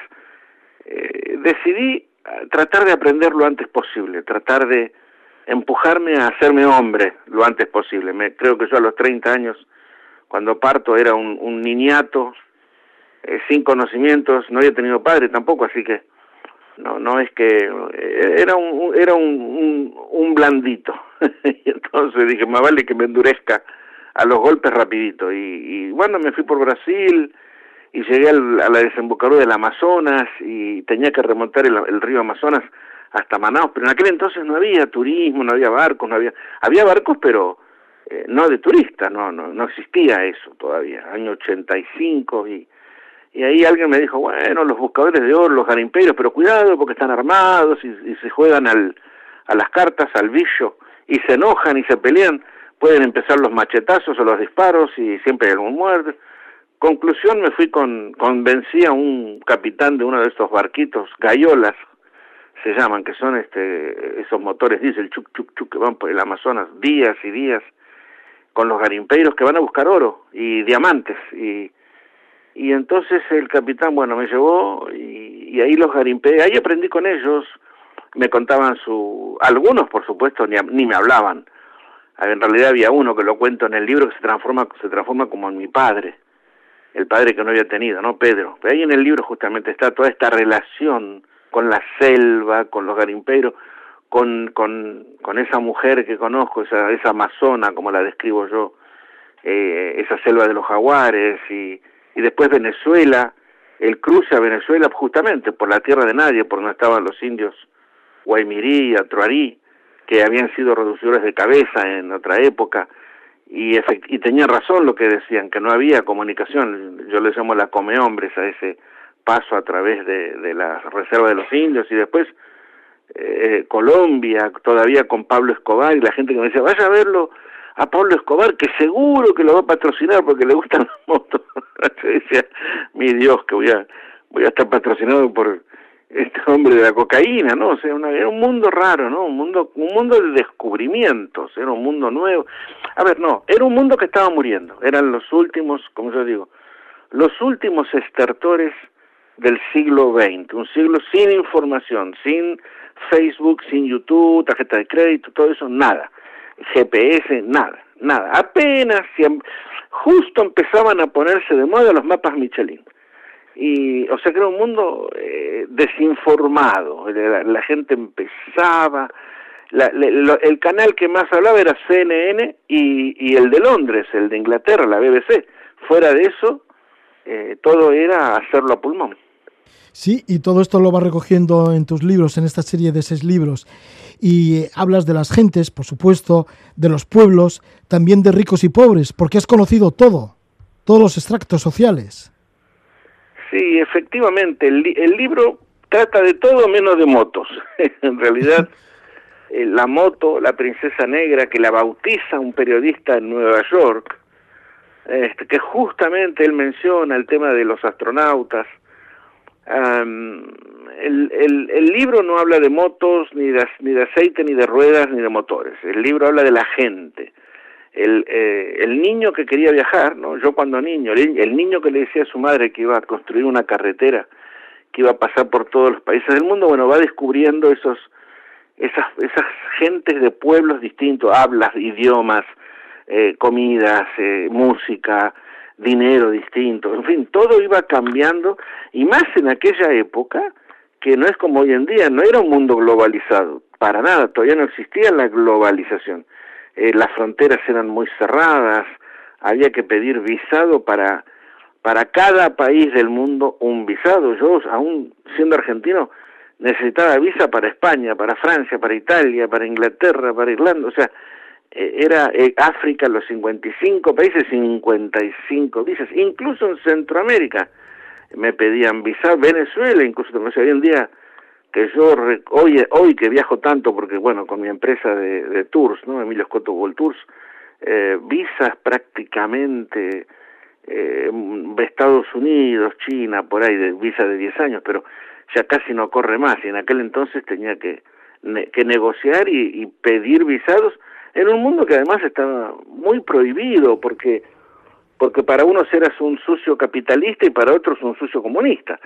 Speaker 4: eh, decidí tratar de aprender lo antes posible, tratar de empujarme a hacerme hombre lo antes posible. Me, creo que yo a los 30 años, cuando parto, era un, un niñato, eh, sin conocimientos, no había tenido padre tampoco, así que no no es que eh, era un era un, un, blandito y entonces dije más vale que me endurezca a los golpes rapidito. Y, y bueno me fui por Brasil y llegué al, a la desembocadura del Amazonas y tenía que remontar el, río Amazonas hasta Manaus. Pero en aquel entonces no había turismo no había barcos no había había barcos pero eh, no de turistas no no no existía eso todavía. Año 85 y y ahí alguien me dijo, bueno, los buscadores de oro, los garimpeiros, pero cuidado porque están armados y, se juegan al, a las cartas, al billo, y se enojan y se pelean, pueden empezar los machetazos o los disparos y siempre hay algún muerto. Conclusión, me fui con, convencí a un capitán de uno de estos barquitos, gaiolas, se llaman, que son este, esos motores diésel, chuc, chuc, chuc, que van por el Amazonas días y días, con los garimpeiros que van a buscar oro y diamantes, y y entonces el capitán, bueno, me llevó y, ahí los garimpeé, ahí aprendí con ellos, me contaban su, algunos por supuesto ni, ni me hablaban, en realidad había uno que lo cuento en el libro que se transforma, se transforma como en mi padre, el padre que no había tenido, ¿no? Pedro. Pero ahí en el libro justamente está toda esta relación con la selva, con los garimperos, con, con, con esa mujer que conozco, esa, esa amazona, como la describo yo, eh, esa selva de los jaguares y y después Venezuela, el cruce a Venezuela justamente por la tierra de nadie, por donde estaban los indios Guaymirí, Atruarí, que habían sido reducidores de cabeza en otra época, y, y tenían razón lo que decían, que no había comunicación, yo les llamo la come hombres a ese paso a través de, de la reserva de los indios, y después eh, Colombia, todavía con Pablo Escobar, y la gente que me decía, vaya a verlo a Pablo Escobar, que seguro que lo va a patrocinar porque le gustan las motos. Yo decía, mi Dios, que voy a, voy a estar patrocinado por este hombre de la cocaína, ¿no? O sea, era un mundo raro, ¿no? Un mundo, un mundo de descubrimientos, era un mundo nuevo. A ver, no, era un mundo que estaba muriendo, eran los últimos, como yo digo, los últimos estertores del siglo XX, un siglo sin información, sin Facebook, sin YouTube, tarjeta de crédito, todo eso, nada. GPS, nada, nada. Apenas, justo empezaban a ponerse de moda los mapas Michelin. Y, o sea que era un mundo eh, desinformado. La, gente empezaba. el canal que más hablaba era CNN y, y, el de Londres, el de Inglaterra, la BBC. Fuera de eso, eh, todo era hacerlo a pulmón.
Speaker 1: Sí, y todo esto lo vas recogiendo en tus libros, en esta serie de seis libros. Y hablas de las gentes, por supuesto, de los pueblos, también de ricos y pobres, porque has conocido todo, todos los extractos sociales.
Speaker 4: Sí, efectivamente, el, libro trata de todo menos de motos. en realidad, eh, la moto, la princesa negra, que la bautiza un periodista en Nueva York, este, que justamente él menciona el tema de los astronautas, el, el, el, libro no habla de motos, ni de, ni de aceite, ni de ruedas, ni de motores. El libro habla de la gente. El, eh, el niño que quería viajar, ¿no? Yo cuando niño, el, niño que le decía a su madre que iba a construir una carretera, que iba a pasar por todos los países del mundo, bueno, va descubriendo esos, esas, esas gentes de pueblos distintos, hablas, idiomas, eh, comidas, eh, música, dinero distinto, en fin, todo iba cambiando y más en aquella época que no es como hoy en día, no era un mundo globalizado, para nada, todavía no existía la globalización. Eh, las fronteras eran muy cerradas, había que pedir visado para para cada país del mundo un visado. Yo, aún siendo argentino, necesitaba visa para España, para Francia, para Italia, para Inglaterra, para Irlanda. O sea, eh, era eh, África, los 55 países, 55 visas, incluso en Centroamérica me pedían visa, Venezuela, incluso no sé, hoy en día que yo hoy hoy que viajo tanto porque bueno con mi empresa de, tours no Emilio Scotto World Tours eh, visas prácticamente eh, Estados Unidos China por ahí de visa de 10 años pero ya casi no corre más y en aquel entonces tenía que que negociar y, y pedir visados en un mundo que además estaba muy prohibido porque porque para unos eras un sucio capitalista y para otros un sucio comunista.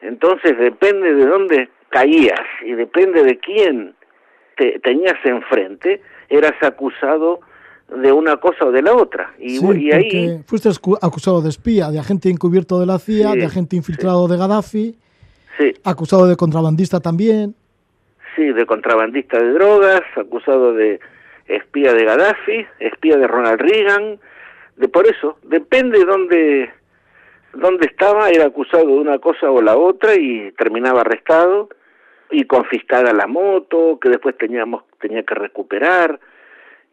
Speaker 4: Entonces depende de dónde caías y depende de quién te tenías enfrente, eras acusado de una cosa o de la otra. Y,
Speaker 1: y ahí fuiste acusado de espía, de agente encubierto de la CIA, de agente infiltrado de Gaddafi, acusado de contrabandista también.
Speaker 4: Sí, de contrabandista de drogas, acusado de espía de Gaddafi, espía de Ronald Reagan, de por eso, depende de dónde, dónde estaba, era acusado de una cosa o la otra y terminaba arrestado y confiscada la moto, que después teníamos, tenía que recuperar,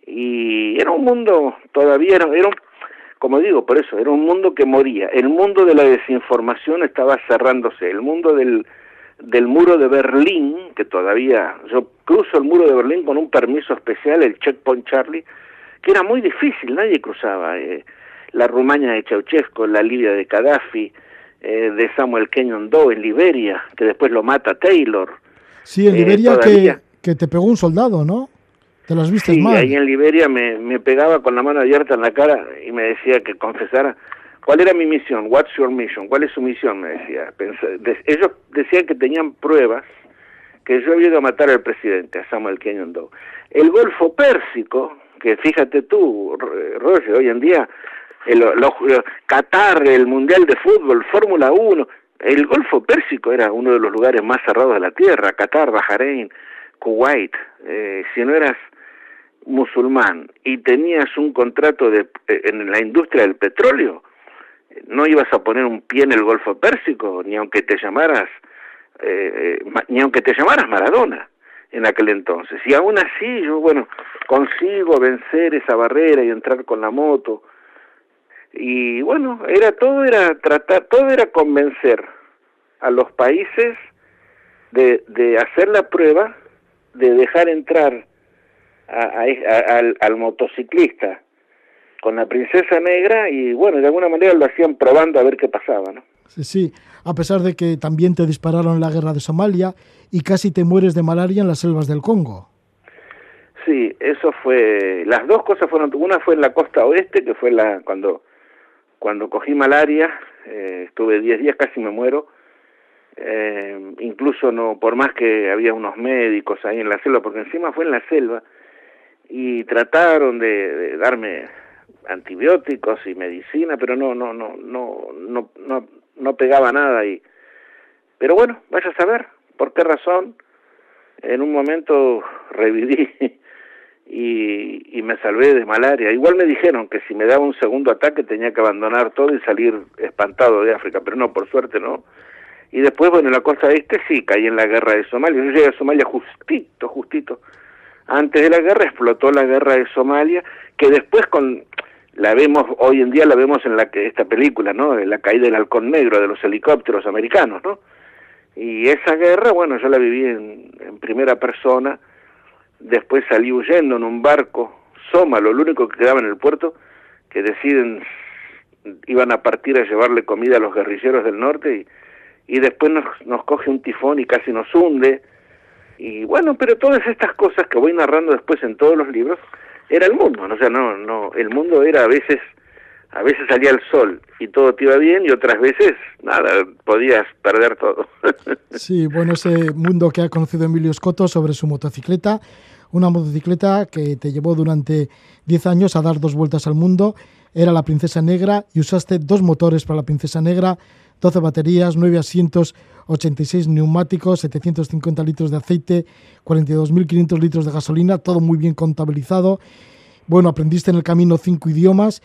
Speaker 4: y era un mundo, todavía era, era como digo, por eso, era un mundo que moría, el mundo de la desinformación estaba cerrándose, el mundo del, del muro de Berlín, que todavía, yo cruzo el muro de Berlín con un permiso especial, el Checkpoint Charlie, que era muy difícil, nadie cruzaba. Eh, la Rumania de Ceausescu, la Libia de Gaddafi, eh, de Samuel Kenyon Doe en Liberia, que después lo mata Taylor.
Speaker 1: Sí, en eh, Liberia que, que, te pegó un soldado, ¿no? Te las viste
Speaker 4: sí, ahí en Liberia me, me pegaba con la mano abierta en la cara y me decía que confesara cuál era mi misión, what's your mission, cuál es su misión, me decía. ellos decían que tenían pruebas que yo había ido a matar al presidente, a Samuel Kenyon Doe. El Golfo Pérsico, que fíjate tú, Roger, hoy en día, el, Qatar, el Mundial de Fútbol, Fórmula 1, el Golfo Pérsico era uno de los lugares más cerrados de la tierra, Qatar, Bahrein, Kuwait, eh, si no eras musulmán y tenías un contrato de, eh, en la industria del petróleo, no ibas a poner un pie en el Golfo Pérsico, ni aunque te llamaras, eh, ni aunque te llamaras Maradona en aquel entonces. Y aún así, yo, bueno, consigo vencer esa barrera y entrar con la moto. Y bueno, era todo era tratar, todo era convencer a los países de, de hacer la prueba, de dejar entrar a, al, al motociclista con la princesa negra y bueno, de alguna manera lo hacían probando a ver qué pasaba, ¿no?
Speaker 1: Sí, sí, a pesar de que también te dispararon en la guerra de Somalia y casi te mueres de malaria en las selvas del Congo.
Speaker 4: Sí, eso fue, las dos cosas fueron, una fue en la costa oeste, que fue la cuando cuando cogí malaria, eh, estuve 10 días, casi me muero, eh, incluso no, por más que había unos médicos ahí en la selva, porque encima fue en la selva, y trataron de, de darme antibióticos y medicina, pero no, no, no, no, no, no, no pegaba nada y pero bueno, vaya a saber por qué razón en un momento reviví y, y me salvé de malaria. Igual me dijeron que si me daba un segundo ataque tenía que abandonar todo y salir espantado de África, pero no, por suerte no. Y después, bueno, en la costa este sí, caí en la guerra de Somalia. Yo llegué a Somalia justito, justito. Antes de la guerra explotó la guerra de Somalia, que después con la vemos hoy en día la vemos en la que esta película no la caída del halcón negro de los helicópteros americanos no y esa guerra bueno yo la viví en, en primera persona después salí huyendo en un barco Sómalo lo único que quedaba en el puerto que deciden iban a partir a llevarle comida a los guerrilleros del norte y, y después nos, nos coge un tifón y casi nos hunde y bueno pero todas estas cosas que voy narrando después en todos los libros era el mundo, ¿no? o sea, no, no, el mundo era a veces, a veces salía el sol y todo te iba bien y otras veces nada, podías perder todo.
Speaker 1: sí, bueno, ese mundo que ha conocido Emilio Scotto sobre su motocicleta, una motocicleta que te llevó durante 10 años a dar dos vueltas al mundo, era la Princesa Negra y usaste dos motores para la Princesa Negra, 12 baterías, 9 asientos, 86 neumáticos, 750 litros de aceite, 42.500 litros de gasolina, todo muy bien contabilizado. Bueno, aprendiste en el camino cinco idiomas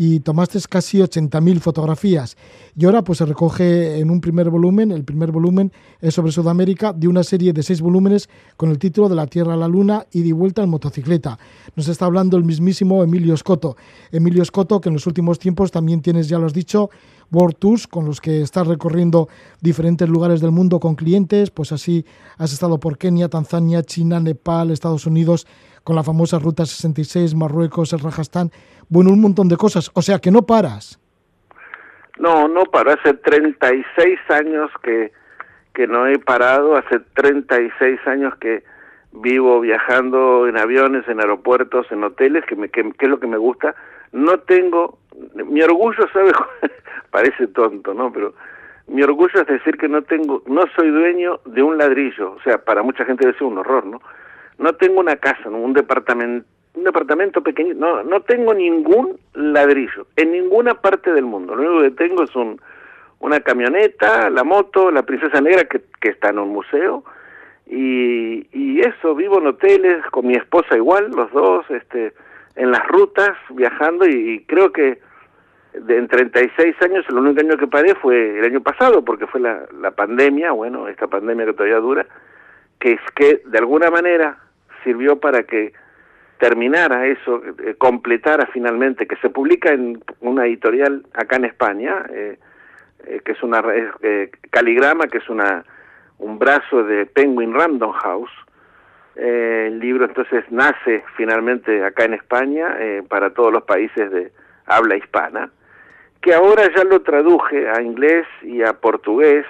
Speaker 1: y tomaste casi 80.000 fotografías. Y ahora pues se recoge en un primer volumen, el primer volumen es sobre Sudamérica, de una serie de seis volúmenes con el título de La Tierra a la Luna y de vuelta en motocicleta. Nos está hablando el mismísimo Emilio Scotto. Emilio Scotto, que en los últimos tiempos también tienes, ya lo has dicho, World Tours, con los que estás recorriendo diferentes lugares del mundo con clientes, pues así has estado por Kenia, Tanzania, China, Nepal, Estados Unidos, con la famosa Ruta 66, Marruecos, el Rajastán, bueno, un montón de cosas, o sea que no paras.
Speaker 4: No, no paro, hace 36 años que, que no he parado, hace 36 años que vivo viajando en aviones, en aeropuertos, en hoteles, que, me, que, que es lo que me gusta. No tengo, mi orgullo, ¿sabes? Parece tonto, ¿no? Pero mi orgullo es decir que no tengo, no soy dueño de un ladrillo, o sea, para mucha gente debe ser un horror, ¿no? No tengo una casa, un departamento, un departamento pequeño, no, no tengo ningún ladrillo en ninguna parte del mundo. Lo único que tengo es un, una camioneta, la moto, la princesa negra que, que está en un museo y, y eso, vivo en hoteles con mi esposa igual, los dos, este, en las rutas viajando y, creo que de, en 36 años el único año que paré fue el año pasado porque fue la, la pandemia, bueno, esta pandemia que todavía dura, que es que de alguna manera sirvió para que terminara eso, eh, completara finalmente, que se publica en una editorial acá en España, eh, eh, que es una eh, Caligrama, que es una un brazo de Penguin Random House. El libro entonces nace finalmente acá en España para todos los países de habla hispana, que ahora ya lo traduje a inglés y a portugués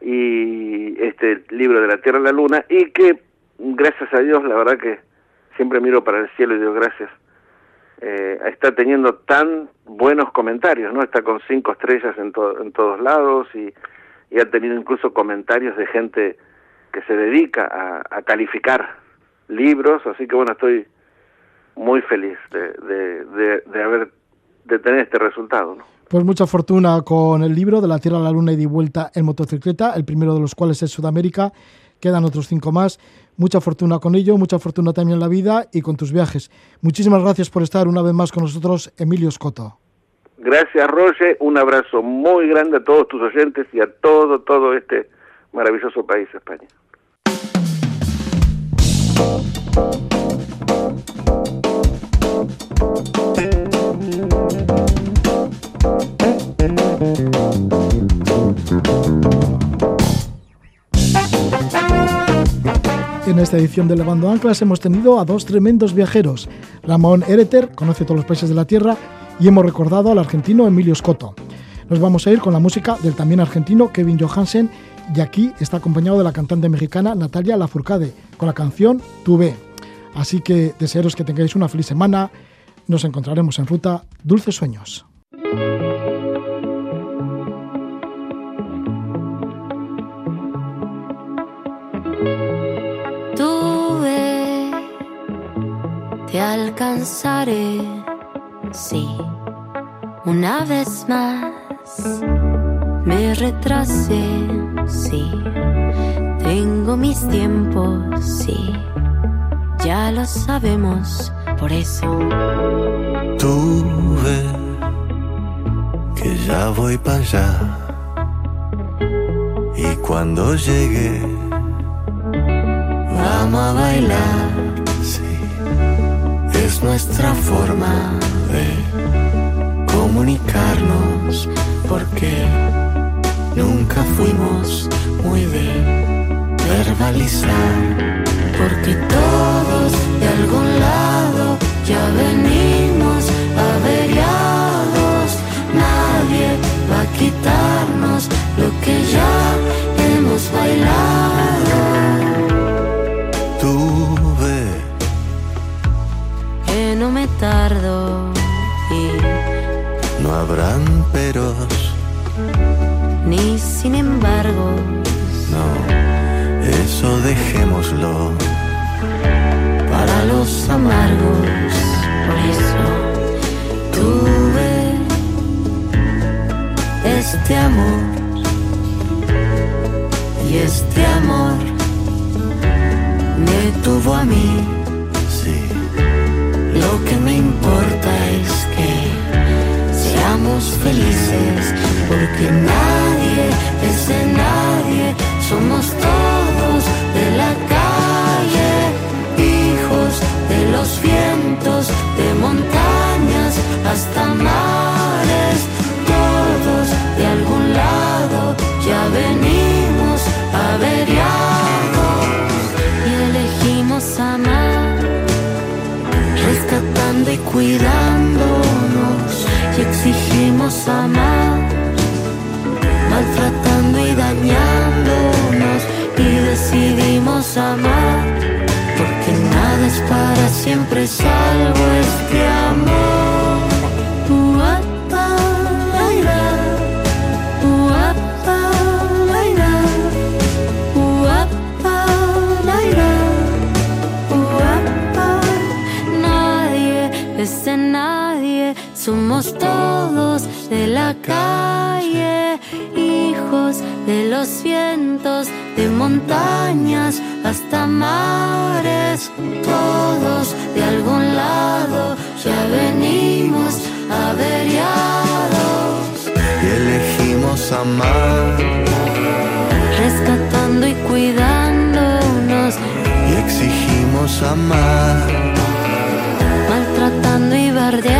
Speaker 4: y este libro de la Tierra a la Luna y que gracias a Dios la verdad que siempre miro para el cielo y digo gracias. Eh, está teniendo tan buenos comentarios, ¿no? Está con cinco estrellas en, en todos lados y, y, ha tenido incluso comentarios de gente que se dedica a, a calificar libros, así que bueno, estoy muy feliz de, de, haber de tener este resultado.
Speaker 1: Pues mucha fortuna con el libro de la Tierra a la Luna y de vuelta en motocicleta, el primero de los cuales es Sudamérica. Quedan otros cinco más Mucha fortuna con ello, mucha fortuna también en la vida y con tus viajes. Muchísimas gracias por estar una vez más con nosotros, Emilio Scotto.
Speaker 4: Gracias, Roger. Un abrazo muy grande a todos tus oyentes y a todo, todo este maravilloso país, España.
Speaker 1: En esta edición de Levando Anclas hemos tenido a dos tremendos viajeros. Ramón Ereter, conoce todos los países de la Tierra, y hemos recordado al argentino Emilio Scotto. Nos vamos a ir con la música del también argentino Kevin Johansen, y aquí está acompañado de la cantante mexicana Natalia Lafourcade, con la canción Tuve. Así que desearos que tengáis una feliz semana. Nos encontraremos en ruta. Dulces sueños.
Speaker 5: Te alcanzaré, sí, una vez más. Me retrasé, sí, tengo mis tiempos, sí, ya lo sabemos, por eso.
Speaker 6: Tuve que ya voy para allá. Y cuando llegue, vamos a bailar es nuestra forma de comunicarnos porque nunca fuimos muy de verbalizar porque todos de algún lado ya venimos averiados. Nadie va a quitarnos lo que ya hemos bailado habrán peros ni sin embargo no. Eso dejémoslo para los amargos. por eso tuve este amor y este amor me tuvo a mí. Lo que me importa felices, porque nadie es de
Speaker 5: nadie, somos todos de la calle, hijos de los vientos, de montañas hasta mares, todos de algún lado ya venimos averiados. Y elegimos amar, rescatando y cuidando exigimos amar, maltratando y dañándonos y decidimos amar porque nada es para siempre salvo este amor. Somos todos de la calle, hijos de los vientos, de montañas hasta mares, todos de algún lado ya venimos averiados.
Speaker 6: Y elegimos amar.
Speaker 5: Rescatando y cuidándonos,
Speaker 6: y exigimos amar.
Speaker 5: Maltratando y bardeándonos,
Speaker 6: y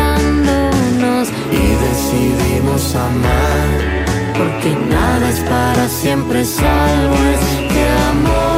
Speaker 6: decidimos amar.
Speaker 5: porque nada es para siempre salvo este amor.